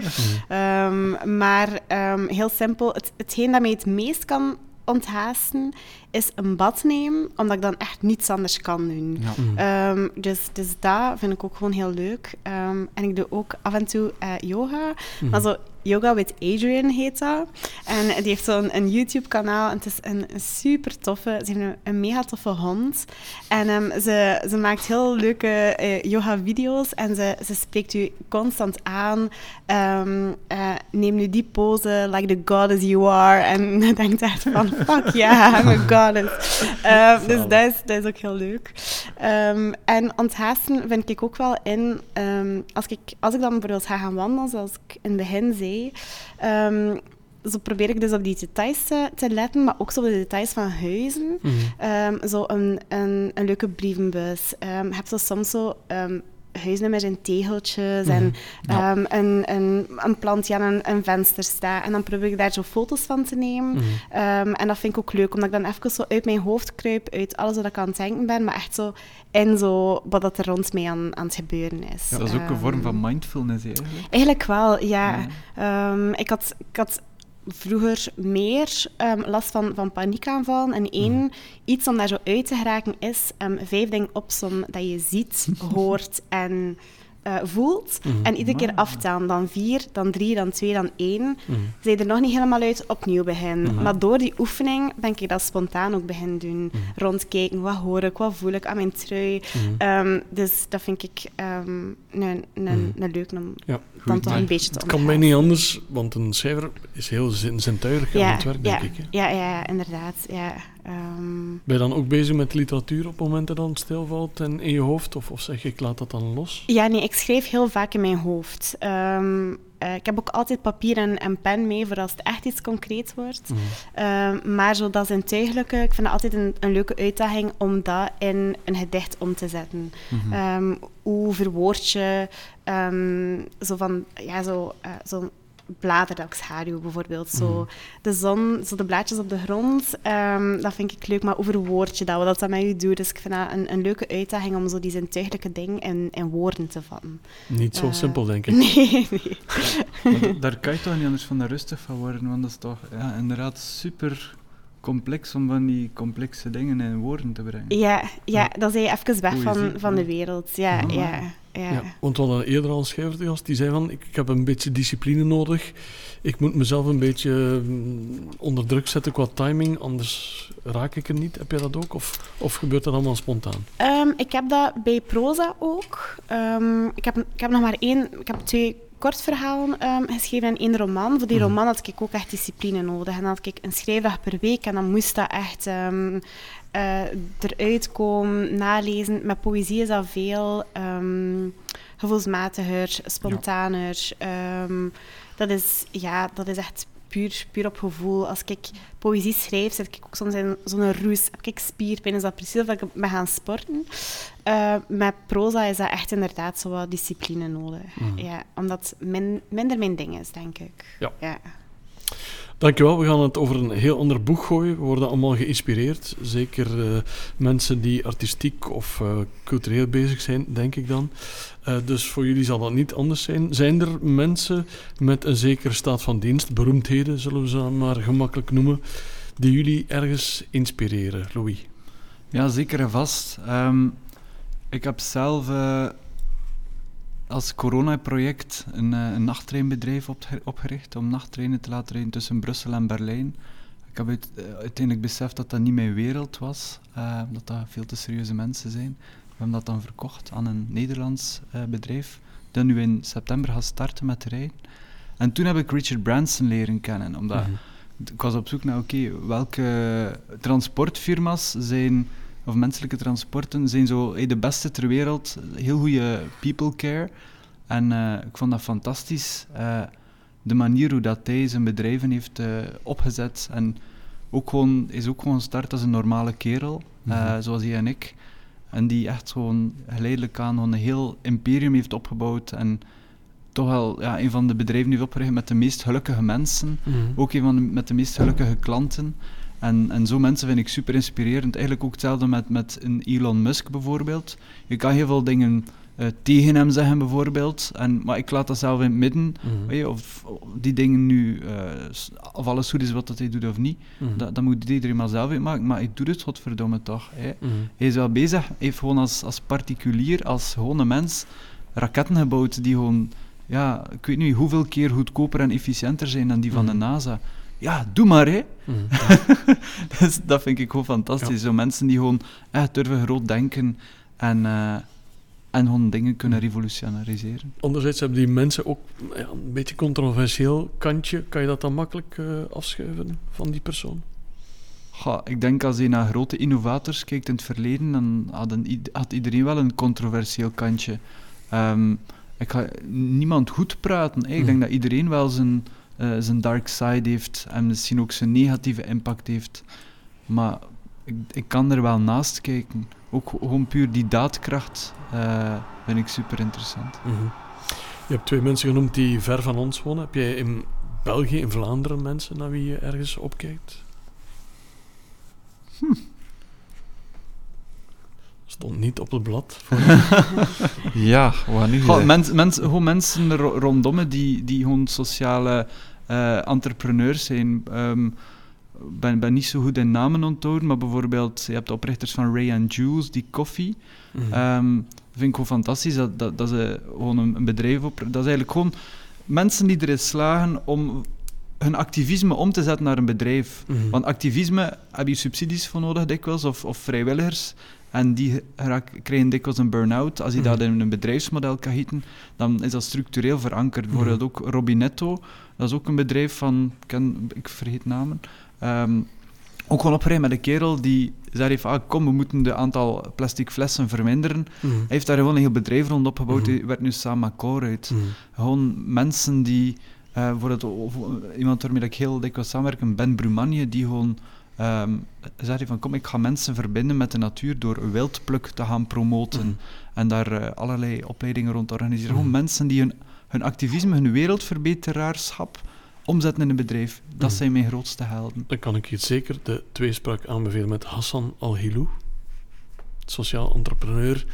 Ehm, maar ehm, heel simpel, het, hetgeen dat mij het meest kan onthaasten, is een bad nemen, omdat ik dan echt niets anders kan doen. Ja. Mhm. Ehm, dus, dus dat vind ik ook gewoon heel leuk. Ehm, en ik doe ook af en toe eh, yoga. Mhm. Maar zo, Yoga with Adrian heet dat. En die heeft zo'n een YouTube-kanaal. En het is een, een super toffe... Ze heeft een, een mega toffe hond. En ehm, ze, ze maakt heel leuke eh, yoga-video's. En ze, ze spreekt u constant aan. Ehm, eh, neem nu die pose, like the goddess you are. En denkt echt van, fuck yeah, I'm a goddess. Ehm, dus dat is, dat is ook heel leuk. En onthaasten vind ik ook wel in... als, ik, als ik dan bijvoorbeeld ga gaan wandelen, zoals ik in het begin zei... ehm, zo probeer ik dus op die details te, te letten, maar ook zo op de details van huizen. Ehm, zo een, een, een leuke brievenbus. Ehm heb zo soms zo um, huisnummers in tegeltjes en Ja. ehm, een, een, een plant die aan een, een venster staat. En dan probeer ik daar zo foto's van te nemen. Mhm. Ehm, en dat vind ik ook leuk, omdat ik dan even zo uit mijn hoofd kruip, uit alles wat ik aan het denken ben, maar echt zo in zo wat dat er rond mij aan, aan het gebeuren is. Dat is ook een vorm Ehm, van mindfulness, eigenlijk. Eigenlijk wel, ja. Ja. Ehm, ik, had, ik had vroeger meer ehm, last van, van paniekaanvallen. En één iets om daar zo uit te geraken is ehm, vijf dingen opzommen dat je ziet, hoort en eh, voelt. Mhm. En iedere keer Ah. aftellen. Dan vier, dan drie, dan twee, dan één. Mhm. Zij er nog niet helemaal uit, opnieuw beginnen. Mhm. Maar door die oefening ben ik dat spontaan ook beginnen doen. Rondkijken, wat hoor ik, wat voel ik aan mijn trui. Mhm. Ehm, dus dat vind ik ehm, een, een, Mhm. een leuke om Ja. dan toch maar een beetje te Het kan mij niet anders, want een cijfer is heel zin, zintuigelijk aan het werk, denk ja, ik. Hè. Ja, ja, ja, inderdaad. Ja. Ehm, Ben je dan ook bezig met literatuur op momenten dat het stilvalt en in je hoofd? Of, of zeg je, ik laat dat dan los? ja, nee, ik schrijf heel vaak in mijn hoofd. Ehm, eh, ik heb ook altijd papier en, en pen mee voor als het echt iets concreets wordt. Ehm, maar zo dat zintuigelijke, ik vind dat altijd een, een leuke uitdaging om dat in een gedicht om te zetten. Mhm. Hoe verwoord je zo van, ja, zo, eh, zo'n bladerdaksschaduw bijvoorbeeld. Zo Mhm. de zon, zo de blaadjes op de grond, ehm, dat vind ik leuk. Maar hoe verwoord je dat, wat dat met je doet. Dus ik vind dat een, een leuke uitdaging om zo die zintuigelijke dingen in, in woorden te vatten. Niet zo Eh, simpel, denk ik. Nee, nee. Daar kan je toch niet anders van rustig van worden, want dat is toch ja, inderdaad super complex om van die complexe dingen in woorden te brengen. Ja, ja, dan ben je even weg van, Poëzie, van de wereld. Ja, Ah, ja, ja. Ja, want we hadden eerder al een schrijver te gast die zei van, ik, ik heb een beetje discipline nodig. Ik moet mezelf een beetje mm, onder druk zetten qua timing, anders raak ik er niet. Heb jij dat ook? Of, of gebeurt dat allemaal spontaan? Ehm, ik heb dat bij proza ook. Ehm, ik, heb, ik heb nog maar één, ik heb twee kortverhalen ehm, geschreven en één roman. Voor die Mhm. roman had ik ook echt discipline nodig. En dan had ik een schrijfdag per week en dan moest dat echt ehm, eh, eruit komen, nalezen. Met poëzie is dat veel ehm, gevoelsmatiger, spontaner. Ehm, dat, is, ja, dat is echt puur, puur op gevoel. Als ik poëzie schrijf, zit ik ook soms in zo'n roes. Heb ik spierpijn, is dat precies of ik ben gaan sporten. Eh, met proza is dat echt inderdaad zo wat discipline nodig. Mhm. Ja, omdat het min, minder mijn ding is, denk ik. Ja. ja. Dankjewel, we gaan het over een heel ander boek gooien. We worden allemaal geïnspireerd. Zeker eh, mensen die artistiek of eh, cultureel bezig zijn, denk ik dan. Eh, dus voor jullie zal dat niet anders zijn. Zijn er mensen met een zekere staat van dienst, beroemdheden zullen we ze maar gemakkelijk noemen, die jullie ergens inspireren, Louis? Ja, zeker en vast. Ehm, ik heb zelf als coronaproject een, eh, een nachttreinbedrijf opge- opgericht om nachttreinen te laten rijden tussen Brussel en Berlijn. Ik heb eh, uiteindelijk beseft dat dat niet mijn wereld was, eh, dat dat veel te serieuze mensen zijn. We hebben dat dan verkocht aan een Nederlands bedrijf, dat nu in september gaat starten met rijden. En toen heb ik Richard Branson leren kennen, omdat Mhm. ik was op zoek naar, oké, welke transportfirma's zijn, of menselijke transporten, zijn zo hey, de beste ter wereld, heel goede people care. En eh, ik vond dat fantastisch, eh, de manier hoe dat hij zijn bedrijven heeft eh, opgezet. En ook gewoon, is ook gewoon gestart als een normale kerel, Mhm. zoals hij en ik. En die echt gewoon geleidelijk aan gewoon een heel imperium heeft opgebouwd. En toch wel ja, een van de bedrijven heeft opgericht met de meest gelukkige mensen. Mhm. Ook een van de, met de meest gelukkige klanten. En, en zo mensen vind ik super inspirerend. Eigenlijk ook hetzelfde met, met een Elon Musk bijvoorbeeld. Je kan heel veel dingen eh, tegen hem zeggen bijvoorbeeld. En, maar ik laat dat zelf in het midden. Mhm. Of, of die dingen nu, eh, of alles goed is wat dat hij doet of niet. Mhm. Dat, dat moet iedereen maar zelf uitmaken. Maar ik doe het godverdomme toch. Mhm. Hij is wel bezig, hij heeft gewoon als, als particulier, als gewone mens, raketten gebouwd die gewoon, ja, ik weet niet hoeveel keer goedkoper en efficiënter zijn dan die van de NASA. Ja, doe maar, hè. Mhm. Dus dat vind ik gewoon fantastisch. Ja. Zo mensen die gewoon echt durven groot denken en, eh, en gewoon dingen kunnen revolutionariseren. Anderzijds hebben die mensen ook ja, een beetje controversieel kantje. Kan je dat dan makkelijk eh, afschuiven van die persoon? Ik denk als je naar grote innovators kijkt in het verleden, dan had, iedereen wel een controversieel kantje. Ehm, ik ga niemand goed praten. hè. Ik Mhm. denk dat iedereen wel zijn, eh, zijn dark side heeft en misschien ook zijn negatieve impact heeft. Maar ik, ik kan er wel naast kijken. Ook ge- gewoon puur die daadkracht eh, vind ik super interessant. Mhm. Je hebt twee mensen genoemd die ver van ons wonen. Heb jij in België, in Vlaanderen mensen naar wie je ergens opkijkt? Stond niet op het blad. Ja, gaan nu... Goh, mens, mens, gewoon mensen ro- rondom me die, die gewoon sociale eh, entrepreneurs zijn. Ehm, Ik ben, ben niet zo goed in namen onthouden, maar bijvoorbeeld, je hebt de oprichters van Ray and Jules, die koffie. Dat vind ik gewoon fantastisch, dat, dat, dat ze gewoon een, een bedrijf op... Dat is eigenlijk gewoon mensen die erin slagen om hun activisme om te zetten naar een bedrijf. Mhm. Want activisme heb je subsidies voor nodig dikwijls, of, of vrijwilligers. En die krijgen dikwijls een burn-out. Als je Mhm. dat in een bedrijfsmodel kan gieten, dan is dat structureel verankerd. Mhm. Bijvoorbeeld ook Robinetto, dat is ook een bedrijf van, ik, ken, ik vergeet namen. Ehm, ook gewoon opgericht met een kerel die zei van, ah, kom, we moeten de aantal plastic flessen verminderen. Mhm. Hij heeft daar gewoon een heel bedrijf rond opgebouwd. Mhm. Hij werkt nu samen met. Mhm. Gewoon mensen die, bijvoorbeeld o- o- iemand waarmee ik heel dikwijls samenwerk, Ben Brumanje, die gewoon ehm zei van kom, ik ga mensen verbinden met de natuur door wildpluk te gaan promoten Mhm. en daar eh, allerlei opleidingen rond te organiseren. Gewoon mensen die hun, hun activisme, hun wereldverbeteraarschap omzetten in een bedrijf. Dat Mhm. zijn mijn grootste helden. Dan kan ik hier zeker de tweespraak aanbevelen met Hassan Al-Hilou, sociaal entrepreneur,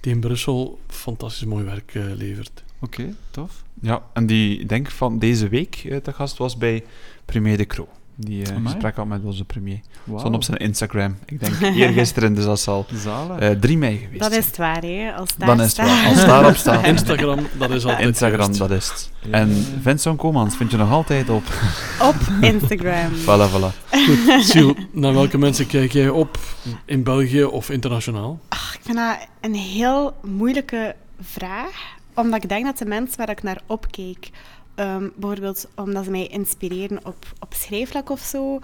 die in Brussel fantastisch mooi werk eh, levert. Oké, tof. Ja, en die, ik denk van deze week eh, te gast was bij Premier de Croo. Die gesprek had met onze premier. Stond op zijn Instagram. Ik denk eergisteren, dus dat zal Zalig. eh 3 mei geweest Dat is het waar, hè. Als daar Dan is het staat. waar. Als daarop staat. Instagram, dat is altijd Instagram, dat is het. Ja. En Vincent Komans vind je nog altijd op. Op Instagram. Voilà, voilà. Goed, Sil, naar welke mensen kijk jij op in België of internationaal? Ach, ik vind dat een heel moeilijke vraag, omdat ik denk dat de mensen waar ik naar opkeek, ehm, bijvoorbeeld omdat ze mij inspireren op, op schrijfvlak of zo,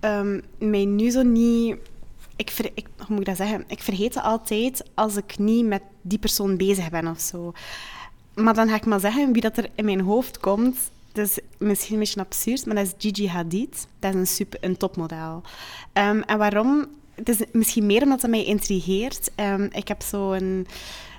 ehm, mij nu zo niet... Ik, ik, hoe moet ik dat zeggen? Ik vergeet het altijd als ik niet met die persoon bezig ben of zo. Maar dan ga ik maar zeggen wie dat er in mijn hoofd komt. Dat is misschien een beetje absurd, maar dat is Gigi Hadid. Dat is een, super, een topmodel. Ehm, en waarom? Het is misschien meer omdat het mij intrigeert. Ik heb zo'n...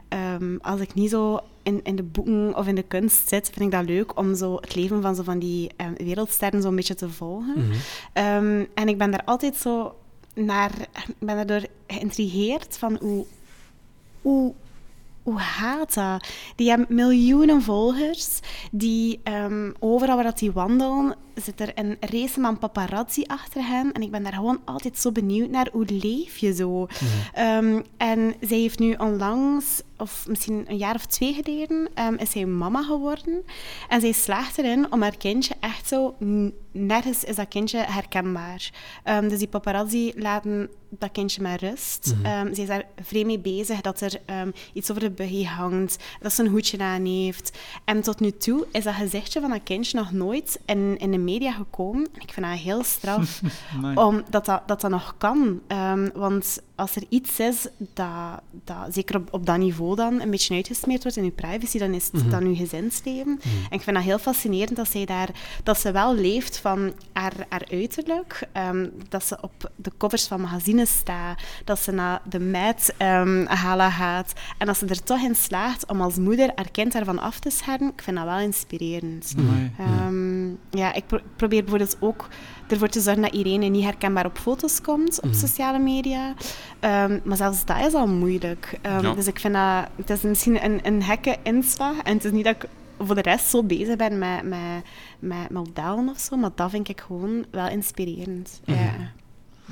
ehm als ik niet zo in, in de boeken of in de kunst zit, vind ik dat leuk om zo het leven van zo van die ehm, wereldsterren zo'n beetje te volgen. Mhm. Ehm, en ik ben daar altijd zo naar... Ben daardoor geïntrigeerd van hoe... Hoe, hoe gaat dat? Die hebben miljoenen volgers. Die ehm, overal waar dat die wandelen, zit er een race aan paparazzi achter hen. En ik ben daar gewoon altijd zo benieuwd naar. Hoe leef je zo? Ehm, en zij heeft nu onlangs, of misschien een jaar of twee geleden, ehm, is zij mama geworden. En zij slaagt erin om haar kindje echt zo... Nergens is dat kindje herkenbaar. Ehm, dus die paparazzi laten dat kindje maar rust. Mhm. Ehm, zij is daar vreemd mee bezig dat er iets over de buggy hangt, dat ze een hoedje aan heeft. En tot nu toe is dat gezichtje van dat kindje nog nooit in, in de media gekomen. En ik vind dat heel straf, omdat dat, dat, dat nog kan. Ehm, want als er iets is dat, dat zeker op, op dat niveau dan, een beetje uitgesmeerd wordt in je privacy, dan is het dan je gezinsleven. En ik vind dat heel fascinerend dat, zij daar, dat ze wel leeft van haar, haar uiterlijk. ehm, dat ze op de covers van magazines staat. Dat ze naar de meid ehm gala gaat. En dat ze er toch in slaagt om als moeder haar kind daarvan af te schermen. Ik vind dat wel inspirerend. Ehm, ja, ik pro- probeer bijvoorbeeld ook ervoor te zorgen dat Irene niet herkenbaar op foto's komt op sociale media. Ehm, maar zelfs dat is al moeilijk. Ehm, Ja. Dus ik vind dat... Het is misschien een, een gekke inslag. En het is niet dat ik voor de rest zo bezig ben met, met, met modellen of zo. Maar dat vind ik gewoon wel inspirerend. Ja.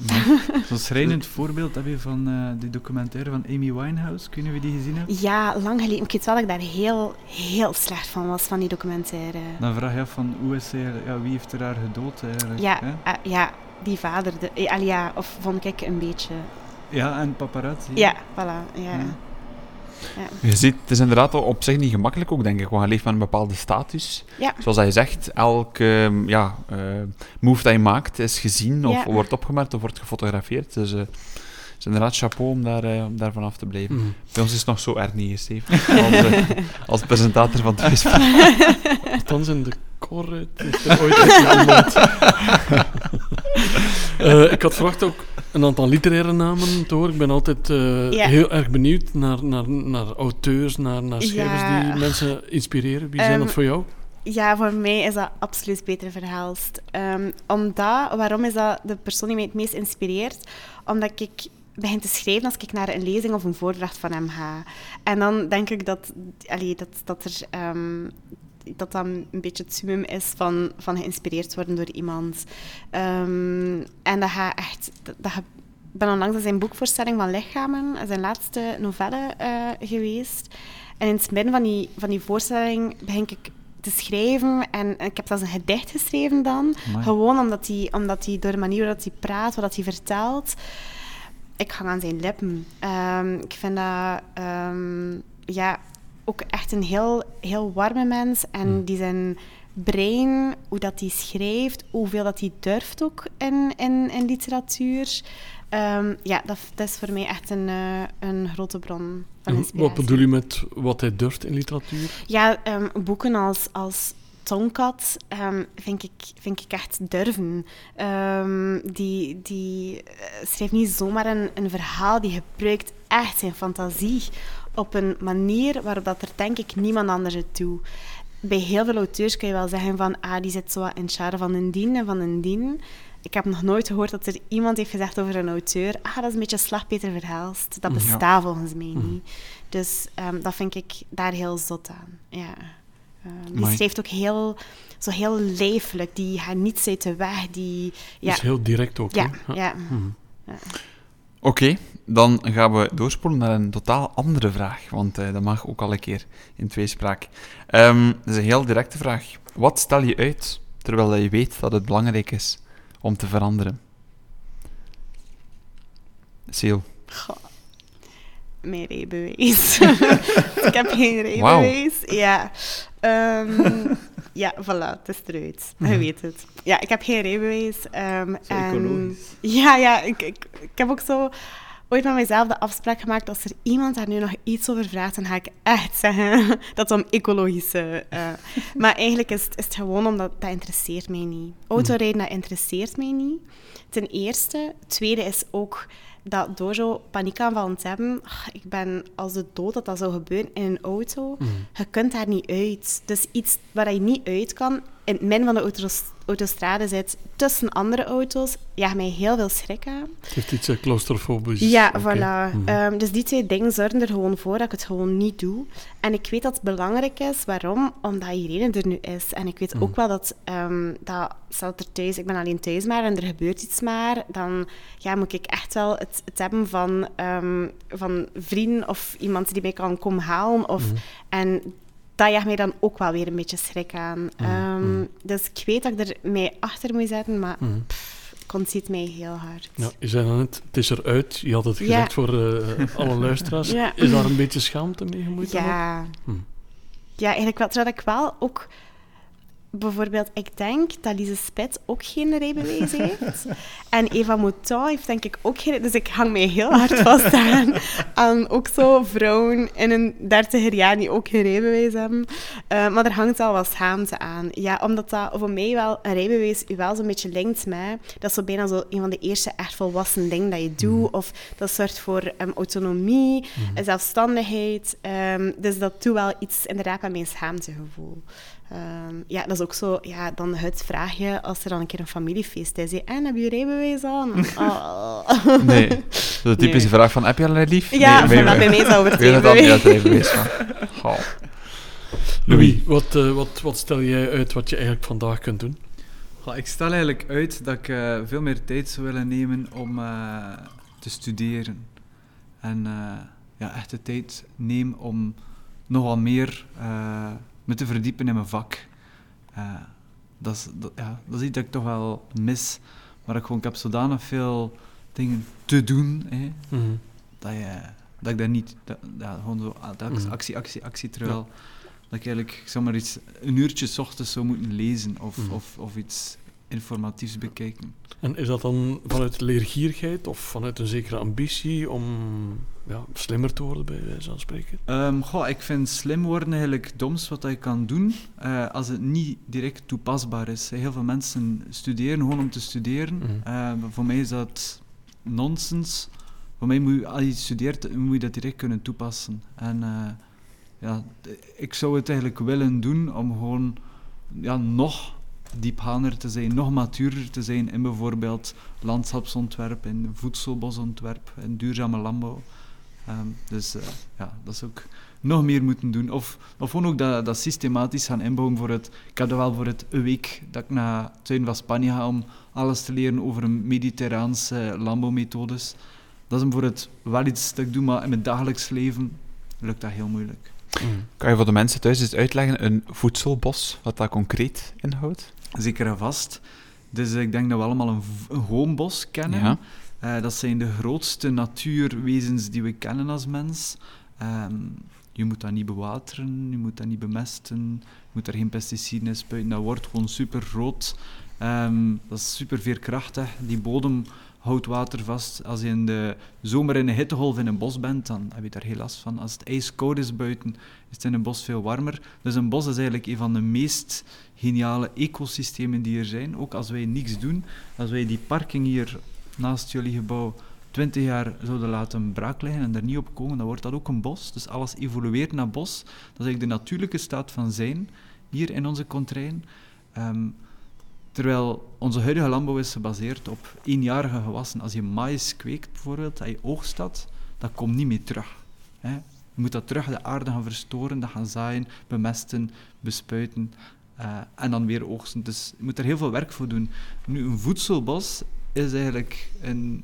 Zo'n schrijnend voorbeeld heb je van eh die documentaire van Amy Winehouse. Kun je wie die gezien hebt? ja, lang geleden. Ik weet wel dat ik daar heel, heel slecht van was, van die documentaire. Dan vraag je af van hoe is zij, ja, wie heeft er haar gedood eigenlijk? Ja, eh, ja, die vader. De, eh, ja, of vond ik een beetje... ja en paparazzi. Ja, voilà. Ja. Ja. Je ziet, het is inderdaad op zich niet gemakkelijk ook, denk ik. Want je leeft met een bepaalde status. Ja. Zoals dat je zegt, elke ja, eh, move dat je maakt is gezien of Ja. wordt opgemerkt of wordt gefotografeerd. Dus eh, het is inderdaad chapeau om, daar, eh, om daarvan af te blijven. Mhm. Bij ons is het nog zo erg niet, hè, Steve. Als, eh, als presentator van Facebook. Althans in de korre heeft er ooit. Eh, ik had verwacht ook een aantal literaire namen te horen. Ik ben altijd eh, Ja. heel erg benieuwd naar, naar, naar auteurs, naar, naar schrijvers Ja. die mensen inspireren. Wie zijn Ehm, dat voor jou? Ja, voor mij is dat absoluut Peter Verhelst. Ehm, omdat, waarom is dat de persoon die mij het meest inspireert? Omdat ik begin te schrijven als ik naar een lezing of een voordracht van hem ga. En dan denk ik dat, allee, dat, dat er... ehm, dat dan een beetje het summum is van, van geïnspireerd worden door iemand. Ehm, en dat gaat echt... Dat, dat ik ben onlangs aan zijn boekvoorstelling van Lichamen, zijn laatste novelle, eh, geweest. En in het midden van die, van die voorstelling begin ik te schrijven. En ik heb zelfs een gedicht geschreven dan. Amai. Gewoon omdat hij, omdat hij door de manier waarop hij praat, wat hij vertelt... Ik hang aan zijn lippen. Ehm, ik vind dat... ehm, ja, ook echt een heel, heel warme mens. En die zijn brein, hoe dat hij schrijft, hoeveel dat hij durft ook in, in, in literatuur. Ehm, ja, dat, dat is voor mij echt een, eh, een grote bron van En inspiratie. wat bedoel je met wat hij durft in literatuur? Ja, ehm, boeken als, als Tonkat ehm, vind, ik, vind ik echt durven. Die die eh, schrijft niet zomaar een, een verhaal, die gebruikt echt zijn fantasie op een manier waarop dat er denk ik niemand anders het doet. Bij heel veel auteurs kun je wel zeggen van ah, die zit zo in genre van een dien en van een dien. Ik heb nog nooit gehoord dat er iemand heeft gezegd over een auteur ah, dat is een beetje slag Peter Verhelst. Dat Mhm. bestaat volgens mij niet. Dus ehm, dat vind ik daar heel zot aan. Ja. Ehm, die schrijft ook heel, zo heel leeflijk. Die gaat niets uit de weg. Die, ja, Dus heel direct ook. ja, ja. Mhm. Oké, dan gaan we doorspoelen naar een totaal andere vraag. Want eh, dat mag ook al een keer in tweespraak. Ehm dat is een heel directe vraag. Wat stel je uit terwijl je weet dat het belangrijk is om te veranderen? Goh. Mijn rijbewijs. ik heb geen rijbewijs. Ja. Ehm, ja, voilà, het is eruit. Je weet het. Ja, ik heb geen rijbewijs. ehm, Zo en- ecologisch. Ja, ja. Ik, ik, ik heb ook zo ooit met mezelf de afspraak gemaakt, als er iemand daar nu nog iets over vraagt, dan ga ik echt zeggen dat het om ecologische... eh, maar eigenlijk is het, is het gewoon omdat dat interesseert mij niet. Autorijden, dat interesseert mij niet. Ten eerste. Tweede is ook dat door zo paniekaanvallen te hebben, ik ben als de dood dat dat zou gebeuren in een auto, je kunt daar niet uit. Dus iets waar je niet uit kan, in het midden van de auto's- autostrade zit, tussen andere auto's, jaagt mij heel veel schrik aan. Het heeft iets uh, claustrofobisch. Ja, voilà. Mhm. Ehm, dus die twee dingen zorgen er gewoon voor dat ik het gewoon niet doe. En ik weet dat het belangrijk is. Waarom? Omdat iedereen er nu is. En ik weet Mhm. ook wel dat, ehm dat stel er thuis, ik ben alleen thuis maar en er gebeurt iets maar, dan ja, moet ik echt wel het, het hebben van, ehm, van vrienden of iemand die mij kan komen halen. Of, Mhm. En dat jaagt mij dan ook wel weer een beetje schrik aan. Mhm, Ehm, mhm. Dus ik weet dat ik er mij achter moet zetten, maar het ontziet mij heel hard. Ja, je zei dan net, het is eruit. Je had het Ja. gezegd voor eh, alle luisteraars. Ja. Is daar een beetje schaamte mee gemoeid? Ja. Hm. Ja, eigenlijk wel. Terwijl ik wel ook bijvoorbeeld, ik denk dat Lise Spit ook geen rijbewijs heeft. en Eva Mouton heeft denk ik ook geen... Dus ik hang mij heel hard vast aan, aan ook zo vrouwen in een dertiger jaar die ook geen rijbewijs hebben. Uh, maar er hangt al wat schaamte aan. Ja, omdat dat voor mij wel een rijbewijs u wel zo'n beetje linkt met... Dat is zo bijna zo een van de eerste echt volwassen dingen dat je doet. Mhm. Of dat zorgt voor um, autonomie, Mhm. zelfstandigheid. Um, dus dat doet wel iets inderdaad met mijn schaamtegevoel. Um, ja, dat is ook zo, ja, dan het vraagje als er dan een keer een familiefeest is. En heb je je rijbewijs aan? Oh. Nee, dat is de typische Nee. vraag van, heb je al een lief? Ja, nee, voilà, bij mij zou het Ik weet het al niet. Goh. Louis, wat, eh, wat, wat stel jij uit wat je eigenlijk vandaag kunt doen? Goh, ik stel eigenlijk uit dat ik eh, veel meer tijd zou willen nemen om eh, te studeren. En eh, ja, echt de tijd neem om nogal meer eh, me te verdiepen in mijn vak. Eh, dat, is, dat, ja, dat is iets dat ik toch wel mis. Maar ik, gewoon, ik heb zodanig veel dingen te doen, hè, Mhm. dat, je, dat ik daar niet... Dat, ja, gewoon zo ah, telkens Mhm. actie, actie, actie, terwijl... Dat ik eigenlijk, zeg maar iets, een uurtje 's ochtends zou moeten lezen of, Mhm. of, of iets informatiefs bekijken. En is dat dan vanuit leergierigheid of vanuit een zekere ambitie om ja, slimmer te worden, bij wijze van spreken? Ehm, goh, ik vind slim worden eigenlijk het domst wat je kan doen eh, als het niet direct toepasbaar is. Heel veel mensen studeren gewoon om te studeren. Mhm. Eh, maar voor mij is dat nonsens. Voor mij moet je, als je studeert, moet je dat direct kunnen toepassen. En eh, ja, ik zou het eigenlijk willen doen om gewoon ja, nog diepgaander te zijn, nog matuurder te zijn in bijvoorbeeld landschapsontwerp, in voedselbosontwerp, in duurzame landbouw. Ehm, dus eh, ja, dat zou ik nog meer moeten doen. Of, of gewoon ook dat, dat systematisch gaan inbouwen voor het... Ik heb dat wel voor het een week dat ik naar het zuiden van Spanje ga om alles te leren over mediterraanse landbouwmethodes. Dat is voor het wel iets dat ik doe, maar in mijn dagelijks leven lukt dat heel moeilijk. Kan je voor de mensen thuis eens uitleggen, een voedselbos, wat dat concreet inhoudt? Zeker en vast. Dus ik denk dat we allemaal een, een goombos kennen. Ja. Eh, dat zijn de grootste natuurwezens die we kennen als mens. Ehm, je moet dat niet bewateren, je moet dat niet bemesten, je moet er geen pesticiden in spuiten. Dat wordt gewoon super rood. Ehm, dat is super veerkrachtig. Die bodem houdt water vast. Als je in de zomer in een hittegolf in een bos bent, dan heb je daar heel last van. Als het ijskoud is buiten, is het in een bos veel warmer. Dus een bos is eigenlijk een van de meest geniale ecosystemen die er zijn. Ook als wij niks doen, als wij die parking hier naast jullie gebouw 20 jaar zouden laten braak liggen en er niet op komen, dan wordt dat ook een bos. Dus alles evolueert naar bos. Dat is eigenlijk de natuurlijke staat van zijn hier in onze contrain. Ehm, terwijl onze huidige landbouw is gebaseerd op eenjarige gewassen. Als je maïs kweekt bijvoorbeeld, dat je oogst dat, dat komt niet meer terug. Hè. Je moet dat terug de aarde gaan verstoren, dat gaan zaaien, bemesten, bespuiten eh, en dan weer oogsten. Dus je moet er heel veel werk voor doen. Nu, een voedselbos is eigenlijk een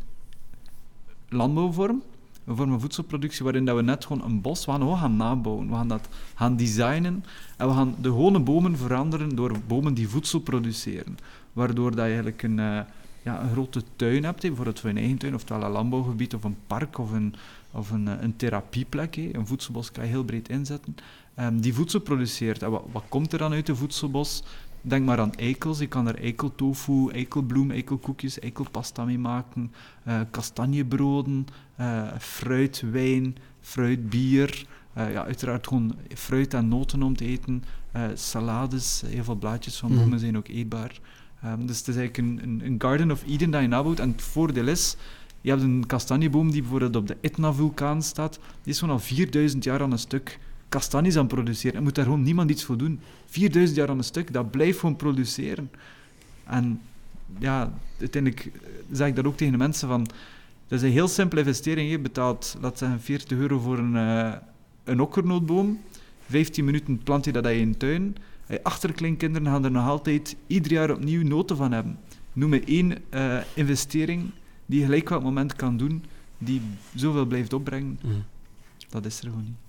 landbouwvorm, een vorm van voedselproductie waarin dat we net gewoon een bos we gaan, gaan nabouwen. We gaan dat gaan designen en we gaan de gewone bomen veranderen door bomen die voedsel produceren. Waardoor dat je eigenlijk een, eh, ja, een grote tuin hebt, hè, bijvoorbeeld voor een eigen tuin, oftewel een landbouwgebied of een park of een, of een, eh, een therapieplek. Een voedselbos kan je heel breed inzetten. ehm, die voedsel produceert. Wat, wat komt er dan uit een voedselbos? Denk maar aan eikels. Je kan er eikeltofu, eikelbloem, eikelkoekjes, eikelpasta mee maken. eh, kastanjebroden, eh, fruit, wijn, fruit, bier. eh, ja, uiteraard gewoon fruit en noten om te eten. salades, heel veel blaadjes van Mhm. bomen zijn ook eetbaar. Ehm, dus het is eigenlijk een, een, een Garden of Eden dat je nabouwt. En het voordeel is, je hebt een kastanjeboom die bijvoorbeeld op de Etna-vulkaan staat. Die is zo'n al 4000 jaar aan een stuk kastanjes aan produceren. En moet daar gewoon niemand iets voor doen. 4000 jaar aan een stuk, dat blijft gewoon produceren. En ja, uiteindelijk eh, zeg ik dat ook tegen de mensen van... Dat is een heel simpele investering. Je betaalt, laat zeggen, 40 euro voor een, eh, een okkernootboom. 15 minuten plant je dat in je tuin. Je achterkleinkinderen gaan er nog altijd ieder jaar opnieuw noten van hebben. Noem me één eh, investering die je gelijk welk moment kan doen, die zoveel blijft opbrengen. Mhm. Dat is er gewoon niet.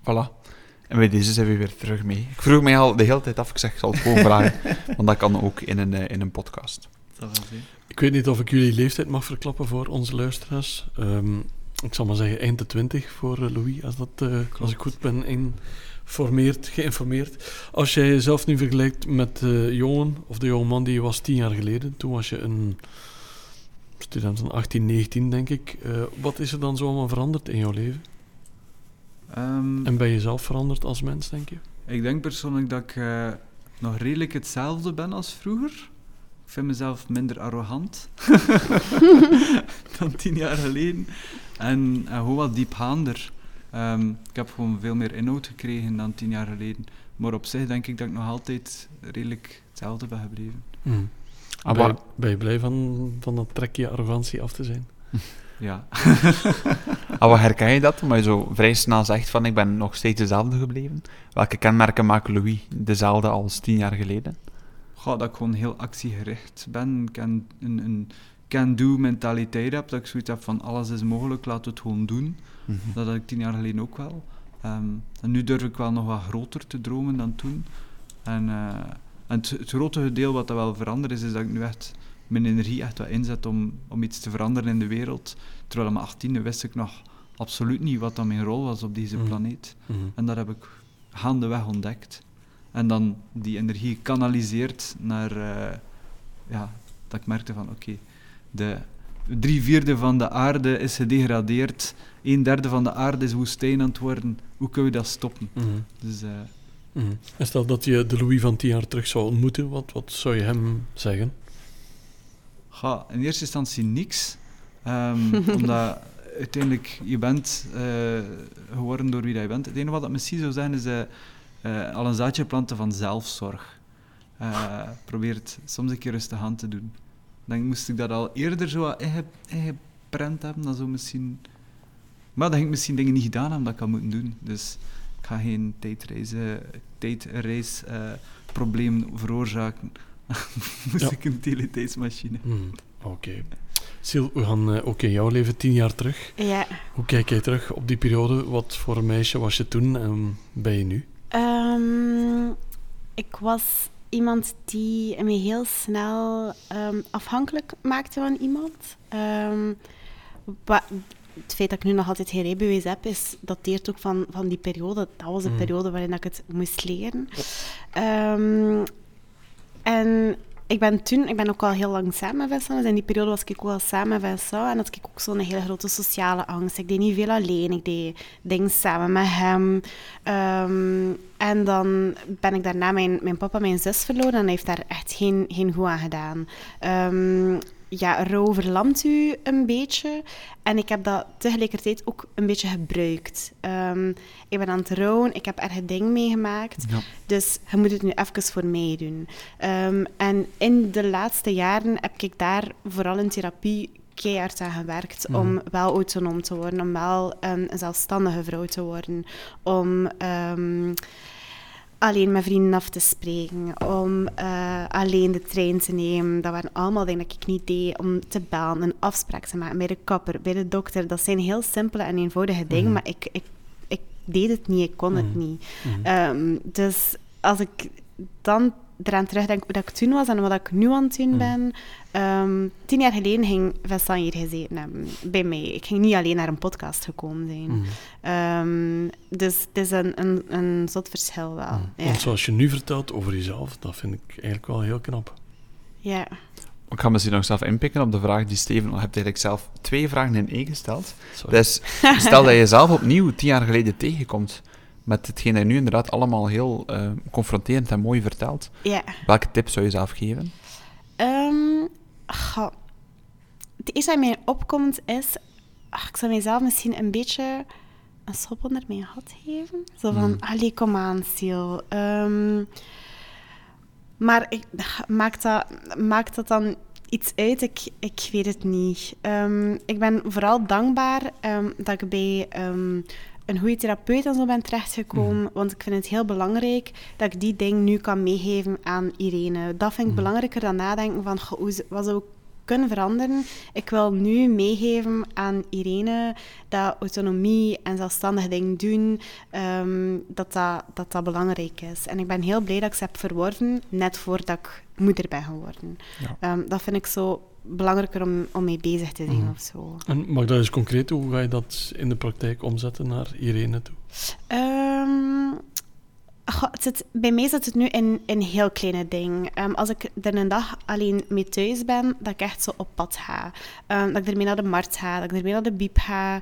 Voilà. En bij deze zijn we weer terug mee. Ik vroeg mij al de hele tijd af, ik zeg, ik zal het gewoon vragen, want dat kan ook in een, eh, in een podcast. Dat. Ik weet niet of ik jullie leeftijd mag verklappen voor onze luisteraars. Ehm, ik zal maar zeggen eind de 20 voor eh, Louis, als, dat, eh, als ik goed ben geformeerd, geïnformeerd. Als jij jezelf nu vergelijkt met de jongen of de jongeman die je was tien jaar geleden, toen was je een student van 18, 19 denk ik. Eh, wat is er dan zo allemaal veranderd in jouw leven? Ehm, En ben je zelf veranderd als mens, denk je? Ik denk persoonlijk dat ik eh, nog redelijk hetzelfde ben als vroeger. Ik vind mezelf minder arrogant dan tien jaar geleden. En, en gewoon wat diepgaander. Ehm, ik heb gewoon veel meer inhoud gekregen dan tien jaar geleden. Maar op zich denk ik dat ik nog altijd redelijk hetzelfde ben gebleven. Ah, ben, je, wa- ben je blij van, van dat trekje arrogantie af te zijn? Ja. Ah, wat herken je dat? Omdat je zo vrij snel zegt van ik ben nog steeds dezelfde gebleven. Welke kenmerken maken Louis dezelfde als tien jaar geleden? Goh, dat ik gewoon heel actiegericht ben. Ik een, een, can-do mentaliteit heb. Dat ik zoiets heb van alles is mogelijk, laten we het gewoon doen. Dat had ik tien jaar geleden ook wel. Ehm, en nu durf ik wel nog wat groter te dromen dan toen. En, eh, en het, het grote deel wat dat wel veranderd is, is dat ik nu echt mijn energie echt wat inzet om, om iets te veranderen in de wereld. Terwijl aan mijn achttiende wist ik nog absoluut niet wat dan mijn rol was op deze Mm. planeet. Mhm. En dat heb ik gaandeweg ontdekt. En dan die energie kanaliseert naar, eh, ja, dat ik merkte van oké, de drie vierde van de aarde is gedegradeerd, een derde van de aarde is woestijn aan het worden. Hoe kunnen we dat stoppen? Mhm. Dus eh, Mhm. En stel dat je de Louis van tien jaar terug zou ontmoeten, wat, wat zou je hem zeggen? Ga in eerste instantie niks. Ehm, omdat uiteindelijk je bent eh, geworden door wie dat je bent. Het enige wat ik misschien zou zeggen is eh, eh, al een zaadje planten van zelfzorg. Probeer het soms een keer rustig aan te doen. Dan moest ik dat al eerder zo ingeprent hebben, dan zou misschien... Maar dan ging ik misschien dingen niet gedaan hebben dat ik had moeten doen. Dus ik ga geen tijdreizen, probleem veroorzaken. moest Ja. ik een teletijdsmachine. Mhm. Oké. Sil, we gaan eh, ook in jouw leven tien jaar terug. Ja. Hoe kijk jij terug op die periode? Wat voor een meisje was je toen en ben je nu? Ehm, ik was iemand die me heel snel ehm, afhankelijk maakte van iemand. Ehm, het feit dat ik nu nog altijd geen rijbewijs heb, is, dateert ook van, van die periode. Dat was de Mm. periode waarin ik het moest leren. Ehm, en ik ben toen, ik ben ook al heel lang samen met Vincent. In die periode was ik ook al samen met Vincent. En had ik ook zo'n hele grote sociale angst. Ik deed niet veel alleen. Ik deed dingen samen met hem. Ehm, en dan ben ik daarna mijn, mijn papa mijn zus verloren. En hij heeft daar echt geen, geen goed aan gedaan. Ehm, ja, rouw verlamt u een beetje. En ik heb dat tegelijkertijd ook een beetje gebruikt. Ehm, ik ben aan het rouwen. Ik heb erg dingen meegemaakt. Ja. Dus je moet het nu even voor mij doen. Ehm, en in de laatste jaren heb ik daar vooral in therapie keihard aan gewerkt Mhm. om wel autonoom te worden, om wel een zelfstandige vrouw te worden, om ehm, alleen met vrienden af te spreken, om eh, alleen de trein te nemen. Dat waren allemaal dingen dat ik niet deed, om te bellen, een afspraak te maken bij de kapper, bij de dokter. Dat zijn heel simpele en eenvoudige dingen, Mhm. maar ik, ik, ik deed het niet, ik kon het Mhm. niet. Mhm. Ehm, dus als ik dan eraan terugdenk hoe dat ik toen was en wat ik nu aan het doen Mhm. ben. ehm, tien jaar geleden ging Vincent hier gezeten hebben bij mij. Ik ging niet alleen naar een podcast gekomen zijn. Mhm. Ehm, dus het is een, een, een zot verschil wel. Mhm. Ja. Want zoals je nu vertelt over jezelf, dat vind ik eigenlijk wel heel knap. ja. Ik ga misschien nog zelf inpikken op de vraag die Steven... Je hebt eigenlijk zelf twee vragen in één gesteld. Sorry. Dus stel dat je zelf opnieuw tien jaar geleden tegenkomt met hetgeen dat je nu inderdaad allemaal heel eh, confronterend en mooi vertelt. ja. Welke tip zou je zelf geven? Ehm, goh. Het eerste wat mij opkomt is... ach, ik zou mijzelf misschien een beetje een schop onder mijn gat geven. Zo van, Mm. allee, kom aan, Sil. Ehm, maar ik, maakt, dat, maakt dat dan iets uit? Ik, ik weet het niet. Ehm, ik ben vooral dankbaar dat ik bij een goede therapeut en zo ben terechtgekomen. Want ik vind het heel belangrijk dat ik die ding nu kan meegeven aan Irene. Dat vind ik Mhm. belangrijker dan nadenken van hoe, ze- wat zou ik kunnen veranderen. Ik wil nu meegeven aan Irene dat autonomie en zelfstandig dingen doen, ehm, dat, dat, dat dat belangrijk is. En ik ben heel blij dat ik ze heb verworven, net voordat ik moeder ben geworden. Ja. Ehm, dat vind ik zo belangrijker om, om mee bezig te zijn Mhm. of zo. En mag dat eens concreet, hoe ga je dat in de praktijk omzetten naar Irene toe? Ehm, Goh, het zit, bij mij zit het nu in, in heel kleine dingen. Ehm, als ik er een dag alleen mee thuis ben, dat ik echt zo op pad ga. Ehm, dat ik ermee naar de markt ga, dat ik ermee naar de biep ga.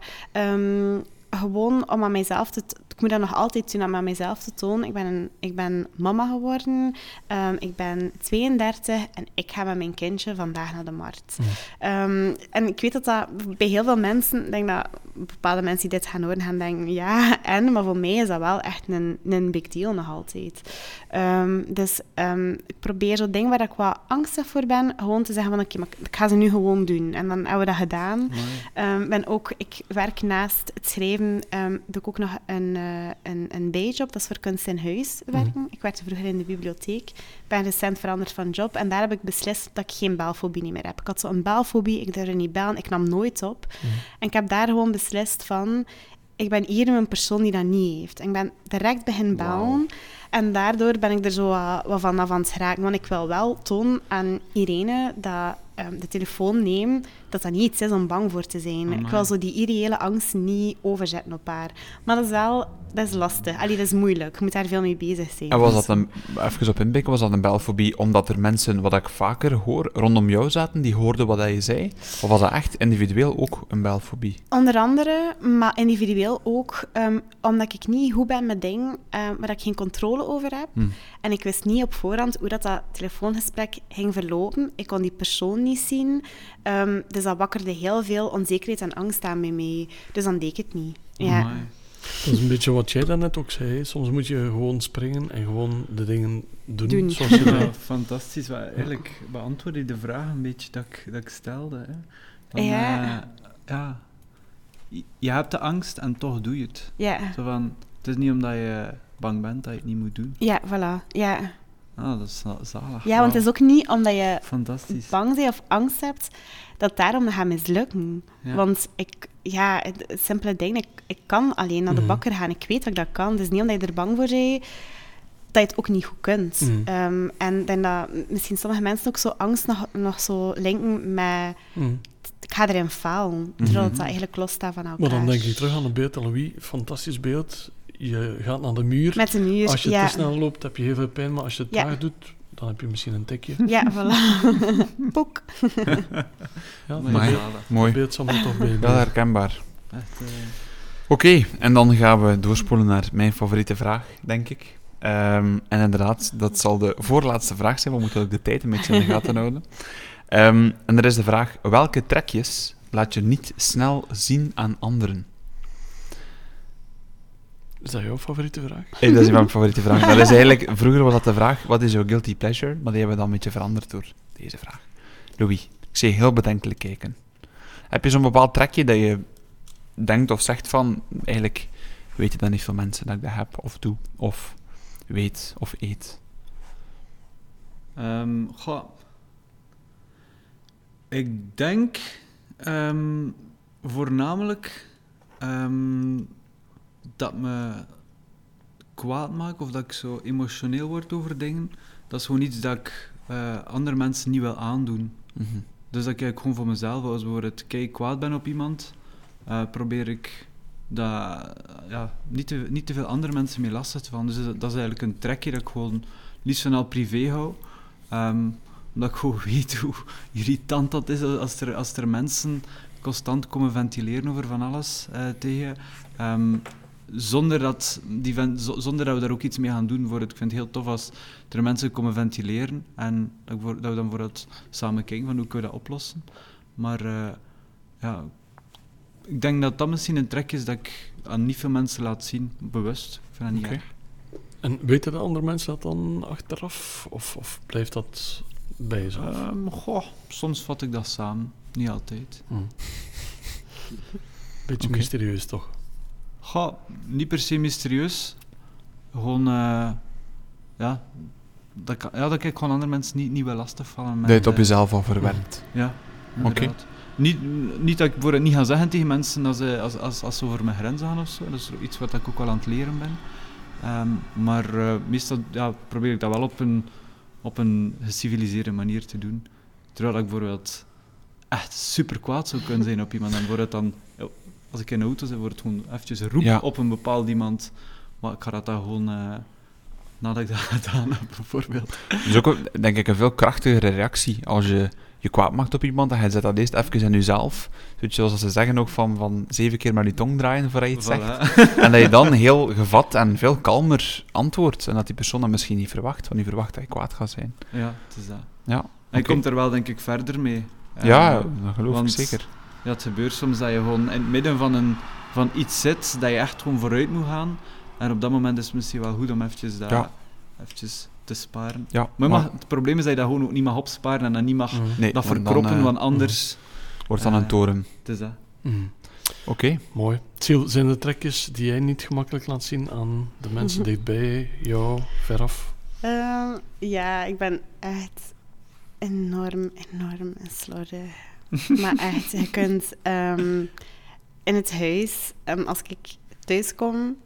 Gewoon om aan mijzelf te... Ik moet dat nog altijd doen om aan mijzelf te tonen. Ik ben, een, ik ben mama geworden. Ehm, ik ben 32 en ik ga met mijn kindje vandaag naar de markt. Ehm, en ik weet dat dat bij heel veel mensen... Ik denk dat bepaalde mensen die dit gaan horen, gaan denken... Ja, en? Maar voor mij is dat wel echt een, een big deal nog altijd. Ehm, dus ik probeer zo dingen waar ik wat angstig voor ben, gewoon te zeggen van oké, maar ik ga ze nu gewoon doen. En dan hebben we dat gedaan. Ben ook, ik werk naast het schrijven, ehm, doe ik ook nog een, eh, een, een bijjob, dat is voor kunst in huis werken. Ik werkte vroeger in de bibliotheek, ben recent veranderd van job en daar heb ik beslist dat ik geen belfobie meer heb. Ik had zo'n belfobie, ik durfde niet bellen, ik nam nooit op. En ik heb daar gewoon beslist van, ik ben hier een persoon die dat niet heeft. En ik ben direct begin bellen. En daardoor ben ik er zo wat, wat van af aan het geraken. Want ik wil wel tonen aan Irene dat ehm, de telefoon neem, dat dat niet iets is om bang voor te zijn. Ik wil zo die irreële angst niet overzetten op haar. Maar dat is wel, dat is lastig. Allee, dat is moeilijk. Je moet daar veel mee bezig zijn. En was dat een, even op inpikken, was dat een belfobie omdat er mensen, wat ik vaker hoor, rondom jou zaten, die hoorden wat je zei? Of was dat echt individueel ook een belfobie? Onder andere, maar individueel ook, ehm, omdat ik niet goed ben met dingen ehm, waar ik geen controle over heb. En ik wist niet op voorhand hoe dat, dat telefoongesprek ging verlopen. Ik kon die persoon niet zien. Ehm, dus dat wakkerde heel veel onzekerheid en angst aan mij mee. Dus dan deed ik het niet. Ja. Amai. Dat is een beetje wat jij daarnet ook zei. Soms moet je gewoon springen en gewoon de dingen doen, Doen. zoals je Ja, dat... fantastisch. Wel, Eigenlijk beantwoord je de vraag een beetje dat ik, dat ik stelde. Hè. Van, Ja. eh, ja. Je- Je hebt de angst en toch doe je het. Ja, Zo van, het is niet omdat je bang bent dat je het niet moet doen. ja voilà. Ja. Ah, dat is za- zalig. ja, want het is ook niet omdat je Fantastisch. bang bent of angst hebt, dat daarom dat gaat mislukken. Ja. Want ik, ja, het, het simpele ding, ik, ik kan alleen naar de Mhm. bakker gaan. Ik weet dat ik dat kan. Het is niet omdat je er bang voor bent, dat je het ook niet goed kunt. Mhm. Ehm, en ik denk dat misschien sommige mensen ook zo angst nog, nog zo linken met Mm. ik ga erin falen, terwijl het dat eigenlijk losstaat van elkaar. Maar dan denk ik terug aan een beeld, Louis. Fantastisch beeld. Je gaat naar de muur. Met de muur, Als je ja. te snel loopt, heb je heel veel pijn. Maar als je het Ja. traag doet, dan heb je misschien een tikje. Ja, voilà. Poek. Ja. Mooi. dat beeld zal me toch bij. Wel herkenbaar. Eh, Oké, en dan gaan we doorspoelen naar mijn favoriete vraag, denk ik. Ehm, en inderdaad, dat zal de voorlaatste vraag zijn. We moeten ook de tijd een beetje in de gaten houden. Ehm, en er is de vraag: welke trekjes laat je niet snel zien aan anderen? Is dat jouw favoriete vraag? Hey, dat is mijn favoriete vraag. Dat is eigenlijk, vroeger was dat de vraag: wat is jouw guilty pleasure? Maar die hebben we dan een beetje veranderd door deze vraag. Louis, ik zie je heel bedenkelijk kijken. Heb je zo'n bepaald trekje dat je denkt of zegt van, eigenlijk weten dan niet veel mensen dat ik dat heb of doe, of weet of eet? Ehm, goh. Ik denk ehm, voornamelijk ehm, dat me kwaad maakt of dat ik zo emotioneel word over dingen. Dat is gewoon iets dat ik eh, andere mensen niet wil aandoen. Mhm. Dus dat ik eigenlijk gewoon voor mezelf, als bijvoorbeeld kijk kwaad ben op iemand, eh, probeer ik dat, ja, niet, te, niet te veel andere mensen mee lastig vallen. Dus dat, dat is eigenlijk een trekje dat ik gewoon liefst van al privé hou. Ehm, omdat ik gewoon weet hoe irritant dat is als er, als er mensen constant komen ventileren over van alles eh, tegen je. Zonder, dat die zonder dat we daar ook iets mee gaan doen. Bijvoorbeeld, ik vind het heel tof als er mensen komen ventileren en dat, voor- we dan bijvoorbeeld samen kijken van hoe kunnen we dat oplossen. Maar eh, ja, ik denk dat dat misschien een trek is dat ik aan niet veel mensen laat zien, bewust. Ik vind dat niet. En weten de andere mensen dat dan achteraf? Of, of blijft dat bij jezelf? Ehm, goh, soms vat ik dat samen, niet altijd. Hm. Beetje mysterieus toch? Goh, niet per se mysterieus. Gewoon, eh, ja, dat, kan, ja, dat ik gewoon andere mensen niet, niet wil lastigvallen. Dat met, je het op eh, jezelf al verwerkt. Ja, Oké. Niet, niet dat ik voor het niet ga zeggen tegen mensen als, ze- als, als, als ze over mijn grens gaan of zo. Dat is iets wat ik ook wel aan het leren ben. Ehm, maar eh, meestal ja, probeer ik dat wel op een, op een geciviliseerde manier te doen. Terwijl ik bijvoorbeeld echt super kwaad zou kunnen zijn op iemand. En bijvoorbeeld dan, als ik in de auto zit, wordt het gewoon eventjes roep Ja. op een bepaald iemand. Maar ik ga dat dan gewoon eh, nadat ik dat gedaan heb, bijvoorbeeld. Dat is ook, denk ik, een veel krachtigere reactie als je je kwaad maakt op iemand en je zet dat eerst even in jezelf. Zoals ze zeggen ook van, van zeven keer met je tong draaien voordat je iets zegt. En dat je dan heel gevat en veel kalmer antwoordt. En dat die persoon dat misschien niet verwacht, want die verwacht dat je kwaad gaat zijn. Ja, het is dat. Ja, En je komt er wel, denk ik, verder mee. Ja, dat geloof want- ik zeker. Ja, het gebeurt soms dat je gewoon in het midden van, een, van iets zit, dat je echt gewoon vooruit moet gaan. En op dat moment is het misschien wel goed om eventjes, dat, Ja. eventjes te sparen. Ja, Maar, mag, het probleem is dat je dat gewoon ook niet mag opsparen en dat niet mag nee, dat want dan, verkroppen, eh, want anders... wordt dan een eh, toren. Het is dat. Mhm. Oké. Mooi. Zijn er trekjes die jij niet gemakkelijk laat zien aan de mensen dichtbij jou, veraf? Ehm, ja, ik ben echt enorm, enorm slordig. maar echt, je kunt ehm, in het huis, ehm, als ik thuis kom,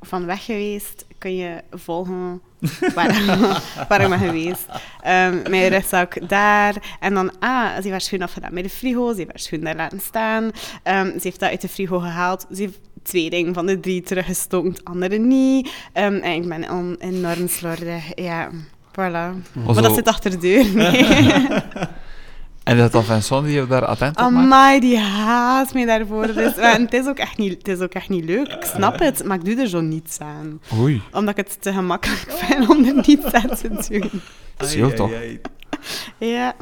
van weg geweest, kun je volgen waar, waar ik ben geweest. Ehm, mijn rugzak daar. En dan, ah, ze heeft haar schoen afgedaan bij de frigo. Ze heeft haar schoen daar laten staan. Ehm, ze heeft dat uit de frigo gehaald. Ze heeft twee dingen van de drie teruggestoken, het andere niet. Ehm, en ik ben on- enorm slordig. Ja, voilà. Maar dat zit achter de deur. Nee. En dat dan Vincent die je daar attent op maakt? Amai, die haat mij daarvoor. Dus, en het, is ook echt niet, het is ook echt niet leuk. Ik snap het, maar ik doe er zo niets aan. Oei. Omdat ik het te gemakkelijk vind om er niets aan te doen. Zie je toch? Ja.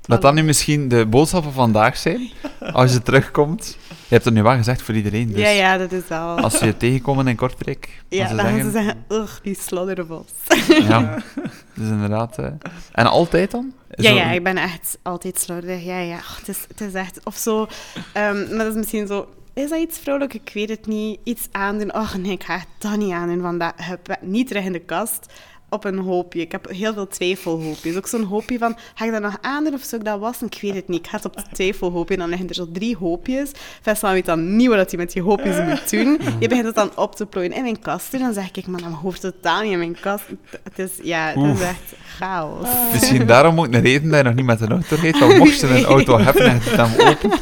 Dat dan nu misschien de boodschap van vandaag zijn, als je terugkomt. Je hebt het nu wel gezegd voor iedereen, dus ja, ja, dat is wel. als ze je tegenkomen in Kortrijk, ja, dan dan ze gaan ze zeggen... ugh, die sloddervos. Ja, dus inderdaad... En altijd dan? Ja, Zo- ja, ik ben echt altijd slordig. Ja, ja. Het, is, het is echt... Of zo... ehm, maar dat is misschien zo... Is dat iets vrouwelijk? Ik weet het niet. Iets aandoen. Oh nee, ik ga het dat niet aandoen vandaag. Hup, Niet terug in de kast. Op een hoopje. Ik heb heel veel twijfelhoopjes. Ook zo'n hoopje van, ga ik dat nog aandoen of zou ik dat wassen? Ik weet het niet. Ik ga het op het twijfelhoopje. En dan liggen er zo drie hoopjes. Vincent weet dan niet wat hij met die hoopjes moet doen. Je begint het dan op te plooien in mijn kast. En dan zeg ik, man, dat hoeft totaal niet in mijn kast. Het is, ja, het is echt chaos. Misschien daarom ook een reden dat je nog niet met een auto rijdt, want mocht je een auto hebben en je hem open...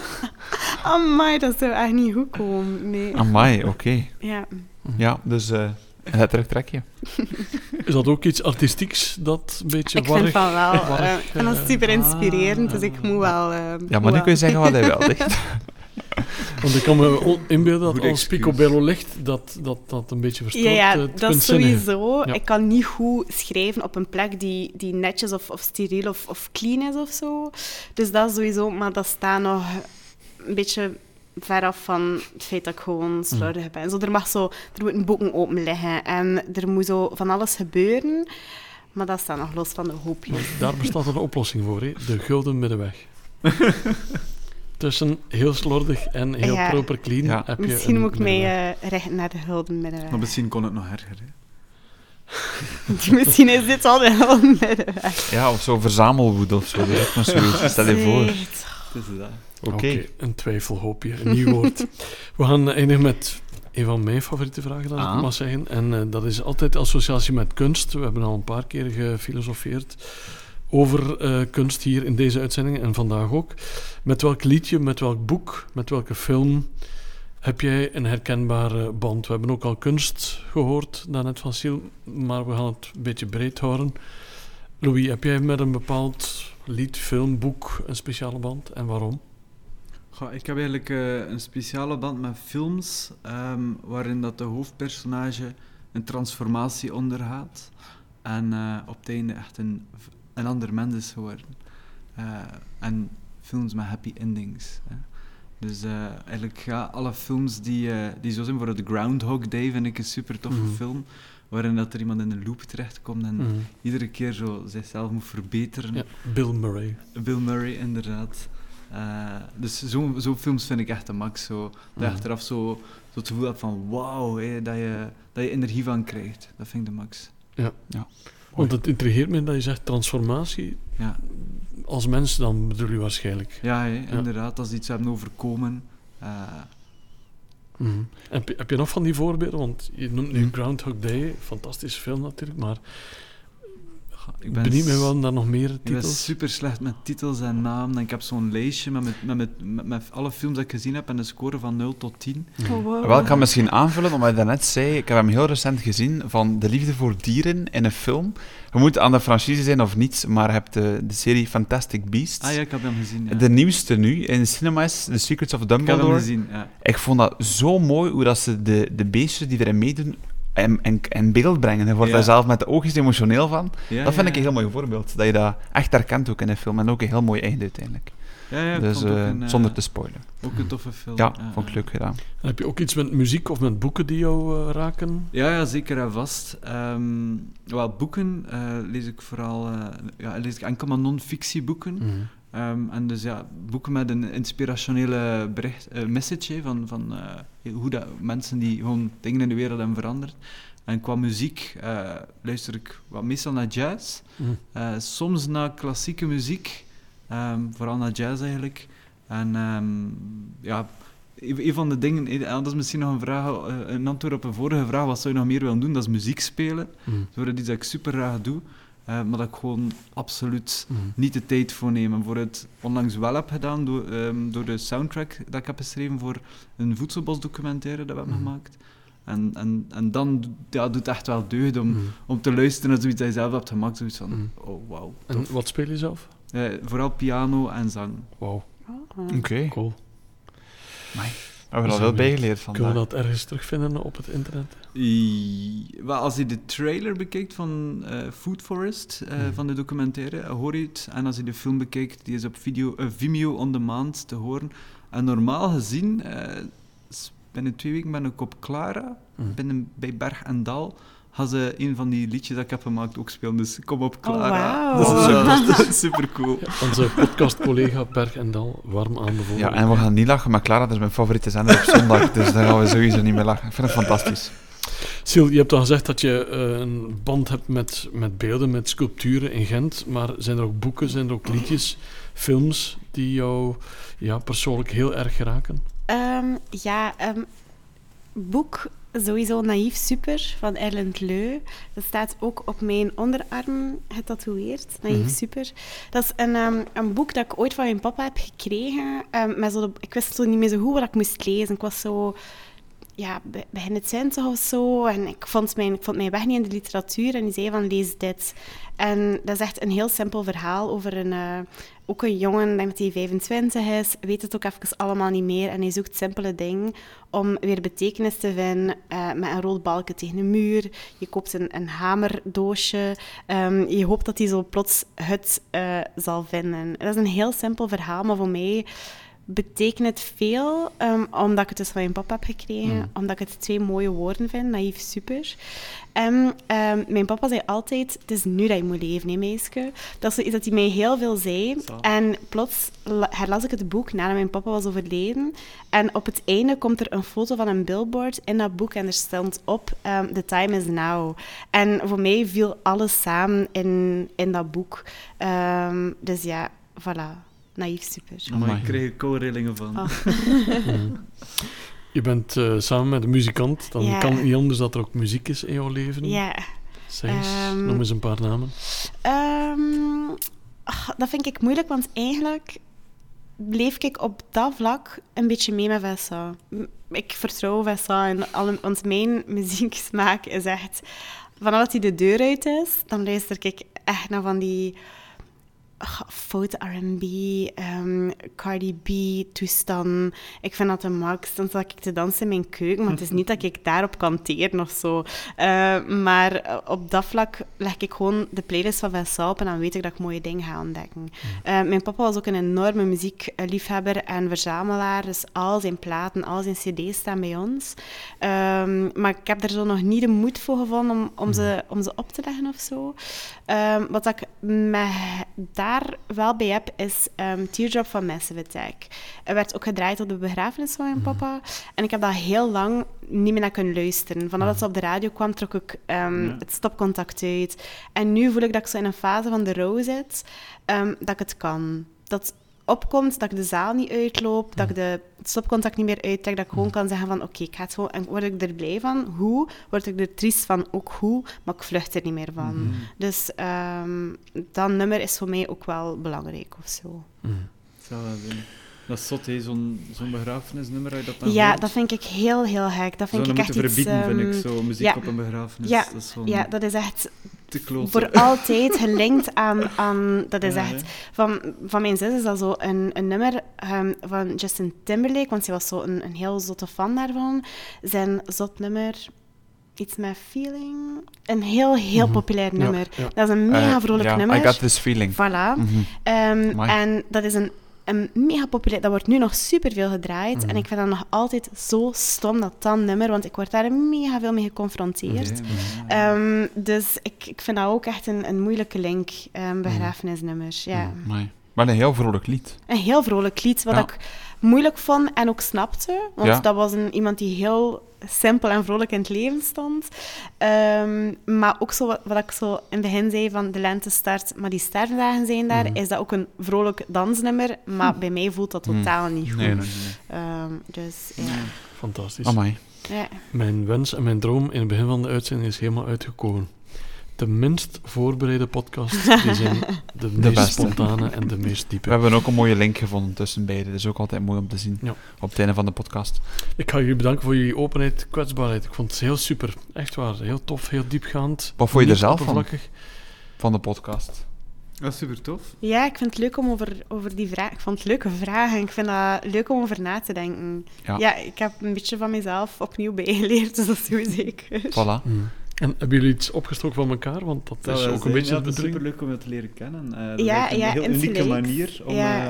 Amai, dat zou echt niet goed komen. Nee. Amai, oké. Ja. Ja, dus... eh het terug trek je. Is dat ook iets artistieks dat een beetje Ik vind warrig... van wel. warrig, eh, ik vind dat eh, super inspirerend, dus ik moet wel... eh, Ja, maar nu kun je zeggen wat hij wil, hè. Want ik kan me inbeelden dat als. Picobello ligt, dat dat, dat een beetje verstoort Ja, ja, eh, het dat is sowieso. Ja. Ik kan niet goed schrijven op een plek die, die netjes of, of steriel of, of clean is of zo. Dus dat is sowieso, maar dat staat nog een beetje veraf van het feit dat ik gewoon slordig ben. Zo, er, mag zo, er moeten boeken open liggen en er moet zo van alles gebeuren. Maar dat staat nog los van de hoopjes. Daar bestaat een oplossing voor, hè? de gulden middenweg. Tussen heel slordig en heel Ja. proper clean Ja. heb je Misschien moet ik middenweg. eh, richten naar de gulden middenweg. Maar misschien kon het nog erger. Hè. Misschien is dit al de gulden middenweg. Ja, of zo verzamelwoede of zo. Stel je voor. Het is dat. Oké. een twijfelhoopje, een nieuw woord. We gaan eindigen met een van mijn favoriete vragen, als ik Ah. mag zeggen. En eh, dat is altijd associatie met kunst. We hebben al een paar keer gefilosofeerd over eh, kunst hier in deze uitzending en vandaag ook. Met welk liedje, met welk boek, met welke film heb jij een herkenbare band? We hebben ook al kunst gehoord, daarnet van Siel, maar we gaan het een beetje breed houden. Louis, heb jij met een bepaald lied, film, boek een speciale band en waarom? Goh, ik heb eigenlijk eh, een speciale band met films ehm, waarin dat de hoofdpersonage een transformatie ondergaat en eh, op het einde echt een, een ander mens is geworden. Eh, en films met happy endings. Hè. Dus eigenlijk ja, alle films die, die zo zijn, voor de Groundhog Day vind ik een super toffe Mhm. film, waarin dat er iemand in een loop terechtkomt en Mhm. iedere keer zo zichzelf moet verbeteren. Ja, Bill Murray. Bill Murray, inderdaad. Eh, dus zo'n zo films vind ik echt de max. Zo, dat je Mhm. achteraf zo, zo het gevoel hebt van wauw, hé, dat, je, dat je energie van krijgt. Dat vind ik de max. Want het intrigeert me dat je zegt transformatie. Ja, Als mens dan bedoel je waarschijnlijk. ja, hé, inderdaad. Als iets hebben overkomen. eh, Mhm. Heb, je, heb je nog van die voorbeelden? Want je noemt nu Mhm. Groundhog Day, fantastische film natuurlijk, maar ik ben Benieuwd me s- wel naar nog meer Ik ben titels. super slecht met titels en namen. En ik heb zo'n lijstje met, met, met, met, met, met alle films dat ik gezien heb en een score van 0 tot 10. Oh, wow. Wel, ik kan misschien aanvullen, omdat je daarnet zei, ik heb hem heel recent gezien, van De Liefde voor Dieren in een film. Je moet aan de franchise zijn of niet, maar je hebt de, de serie Fantastic Beasts. Ah ja, ik heb hem gezien. Ja. De nieuwste nu in de cinema is The Secrets of ik heb hem Dumbledore. gezien, ja. Ik vond dat zo mooi hoe dat ze de, de beestjes die erin meedoen in, in beeld brengen. Je wordt Ja. daar zelf met de oogjes emotioneel van. Ja, dat vind ja, ik een heel mooi voorbeeld. Dat je dat echt herkent ook in een film. En ook een heel mooi einde uiteindelijk. Ja, dus eh, een, eh, zonder te spoilen. Ook een toffe film. Ja, vond ik leuk gedaan. En heb je ook iets met muziek of met boeken die jou eh, raken? Ja, ja, zeker en vast. Ehm, wel, boeken eh, lees ik vooral eh, ja, lees ik enkel maar non-fictieboeken. Mhm. Ehm, en dus ja, boeken met een inspirationele bericht, eh, message van, van eh, hoe dat mensen die gewoon dingen in de wereld hebben veranderd. En qua muziek eh, luister ik wat meestal naar jazz, eh, soms naar klassieke muziek, ehm, vooral naar jazz eigenlijk. En ehm, ja, een van de dingen, dat is misschien nog een, vraag, een antwoord op een vorige vraag, wat zou je nog meer willen doen? Dat is muziek spelen. Mhm. Dat is iets dat ik super graag doe, eh, maar dat ik gewoon absoluut Mhm. niet de tijd voor nemen. Voor het onlangs wel heb gedaan door, ehm, door de soundtrack dat ik heb geschreven voor een voedselbosdocumentaire dat we hebben Mhm. gemaakt. En, en, en dan ja, doet het echt wel deugd om, Mhm. om te luisteren naar zoiets dat je zelf hebt gemaakt. Zoiets van, oh wauw. En wat speel je zelf? Eh, vooral piano en zang. Wauw, Oh. Oké. cool. We hebben er al Zijn veel we- bijgeleerd Kunnen we dat ergens terugvinden op het internet? I- wel, als je de trailer bekijkt van eh, Food Forest, eh, Mhm. van de documentaire, eh, hoor je het. En als je de film bekijkt, die is op video, Vimeo On Demand te horen. En normaal gezien, eh, binnen twee weken ben ik op Clara, binnen, bij Berg en Dal, gaan ze een van die liedjes dat ik heb gemaakt ook spelen. Dus kom op Oh, Clara. dat, is, dat is super cool. Onze podcastcollega Berg en Dal, warm aanbevolen. Ja, en we gaan niet lachen, maar Clara, dat is mijn favoriete zender op zondag, dus daar gaan we sowieso niet mee lachen. Ik vind het fantastisch. Sil, je hebt al gezegd dat je eh, een band hebt met, met beelden, met sculpturen in Gent, maar zijn er ook boeken, zijn er ook liedjes, films die jou ja, persoonlijk heel erg raken? Ehm, ja, ehm, boek sowieso Naïef Super van Erland Leu. Dat staat ook op mijn onderarm getatoeëerd. Naïef Mhm. Super. Dat is een, ehm, een boek dat ik ooit van mijn papa heb gekregen. Ehm, met zo de- ik wist zo niet meer zo goed wat ik moest lezen. Ik was zo ja, be- begin het twintig of zo. En ik vond, mijn, ik vond mijn weg niet in de literatuur. En die zei van, lees dit. En dat is echt een heel simpel verhaal over een... eh, ook een jongen, denk dat hij 25 is, weet het ook even allemaal niet meer. En hij zoekt simpele dingen om weer betekenis te vinden eh, met een rood balken tegen een muur. Je koopt een, een hamerdoosje. Ehm, je hoopt dat hij zo plots het eh, zal vinden. Dat is een heel simpel verhaal, maar voor mij betekent het veel, ehm, omdat ik het dus van mijn papa heb gekregen, Mm. omdat ik het twee mooie woorden vind, naïef super. En ehm, mijn papa zei altijd, het is nu dat je moet leven, hè, meisje. Dat is zoiets dat hij mij heel veel zei. En plots la- herlas ik het boek nadat mijn papa was overleden. En op het einde komt er een foto van een billboard in dat boek en er stond op, ehm, the time is now. En voor mij viel alles samen in, in dat boek. Dus ja, voilà. Naïef super. Maar Amai. ik kreeg er koude rillingen van. Oh. Je bent eh, samen met een muzikant, dan Ja. kan het niet anders dat er ook muziek is in jouw leven. Ja. Zeg eens, Ehm, noem eens een paar namen. Ehm, ach, dat vind ik moeilijk, want eigenlijk bleef ik op dat vlak een beetje mee met Vessa. Ik vertrouw Vessa en alle, want mijn muzieksmaak is echt... Vanaf dat hij de deur uit is, dan luister ik echt naar van die ach, foute R&B, ehm, Cardi B, toestand. Ik vind dat de max. Dan sta ik te dansen in mijn keuken, maar het is niet dat ik daarop kan teren of zo. Eh, maar eh, op dat vlak leg ik gewoon de playlist van Vessa op en dan weet ik dat ik mooie dingen ga ontdekken. Eh, mijn papa was ook een enorme muziekliefhebber en verzamelaar, dus al zijn platen, al zijn cd's staan bij ons. Ehm, maar ik heb er zo nog niet de moed voor gevonden om, om, ze, om ze op te leggen of zo. Ehm, wat ik me daar wel bij heb, is ehm, Teardrop van Massive Attack. Er werd ook gedraaid op de begrafenis van mijn papa. En ik heb dat heel lang niet meer naar kunnen luisteren. Vanaf dat ze op de radio kwam, trok ik ehm, Ja. het stopcontact uit. En nu voel ik dat ik zo in een fase van de rouw zit, ehm, dat ik het kan. Dat opkomt, dat ik de zaal niet uitloop, dat ik de het stopcontact niet meer uittrek, dat ik gewoon kan zeggen van oké, ik ga het gewoon... En word ik er blij van? Hoe? Word ik er triest van? Ook hoe? Maar ik vlucht er niet meer van. Dus ehm, dat nummer is voor mij ook wel belangrijk of zo. Zou dat is zot, hè, zo'n zo'n begrafenisnummer uit dat dan Ja, hoort. dat vind ik heel, heel gek. Dat vind ik echt iets... verbieden, vind ik, ehm, zo muziek ja. op een begrafenis. Ja, dat is gewoon Ja, dat is echt. Voor altijd gelinkt aan... aan dat is Ja, echt... Van, van mijn zus is dat zo een, een nummer ehm, van Justin Timberlake, want zij was zo een, een heel zotte fan daarvan. Zijn zot nummer... Iets met feeling. Een heel, heel Mhm. populair nummer. ja. Dat is een mega Eh, vrolijk nummer. I got this feeling. Voilà. Mhm. Ehm, en dat is een, mega populair... Dat wordt nu nog superveel gedraaid. En ik vind dat nog altijd zo stom, dat dan nummer. Want ik word daar mega veel mee geconfronteerd. Ehm, dus ik, ik vind dat ook echt een, een moeilijke link, um, begrafenisnummers. Ja. Amai. Maar een heel vrolijk lied. Een heel vrolijk lied, wat Ja. ik moeilijk vond en ook snapte. Want Ja. dat was een, iemand die heel simpel en vrolijk in het leven stond. Ehm, maar ook zo wat, wat ik zo in het begin zei van de lente start, maar die sterfdagen zijn daar, Mhm. is dat ook een vrolijk dansnummer. Maar bij mij voelt dat Mhm. totaal niet goed. Nee, nee, nee. Ehm, dus ja. Fantastisch. Amai. ja. Mijn wens en mijn droom in het begin van de uitzending is helemaal uitgekomen. De minst voorbereide podcast, die zijn de, meest beste. spontane en de meest diepe. We hebben ook een mooie link gevonden tussen beiden. Dat is ook altijd mooi om te zien Ja. op het einde van de podcast. Ik ga jullie bedanken voor jullie openheid, kwetsbaarheid. Ik vond het heel super. Echt waar. Heel tof, heel diepgaand. Wat vond je er zelf van? Van de podcast. Dat is super tof. ja, ik vind het leuk om over, over die vraag... Ik vond het leuke vragen. Ik vind dat leuk om over na te denken. Ja. Ja, ik heb een beetje van mezelf opnieuw bijgeleerd, dus dat is zeker. Voilà. Mm. En hebben jullie iets opgestoken van elkaar? Want dat Dat is ook een zijn, beetje ja, de het is superleuk om je te leren kennen. Eh, dat Ja, is een ja, heel unieke manier om... Ja.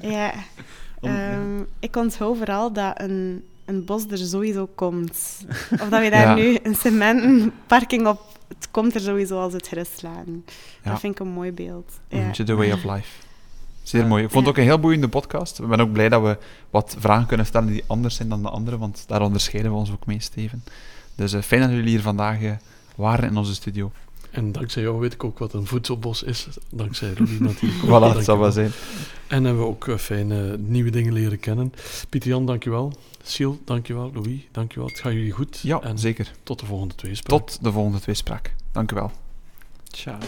eh, Ja, om- ehm, ik onthoud vooral dat een, een bos er sowieso komt. Of dat we daar Ja. nu een cementenparking op... Het komt er sowieso als het gerust slaan. Ja. Dat vind ik een mooi beeld. Een Ja. beetje the way of life. Zeer Ja. mooi. Ik vond het Ja. ook een heel boeiende podcast. Ik ben ook blij dat we wat vragen kunnen stellen die anders zijn dan de andere, want daar onderscheiden we ons ook mee, Steven. Dus eh, fijn dat jullie hier vandaag eh, waren in onze studio. En dankzij jou weet ik ook wat een voedselbos is. Dankzij Rudy natuurlijk. Voilà, dat Dankjewel. zal wel zijn. En hebben we ook eh, fijne nieuwe dingen leren kennen. Pieter-Jan, dankjewel. Siel, dankjewel. Louis, dankjewel. Het gaat jullie goed. Ja, en zeker. tot de volgende tweespraak. Tot de volgende tweespraak. Dank u wel. Ciao.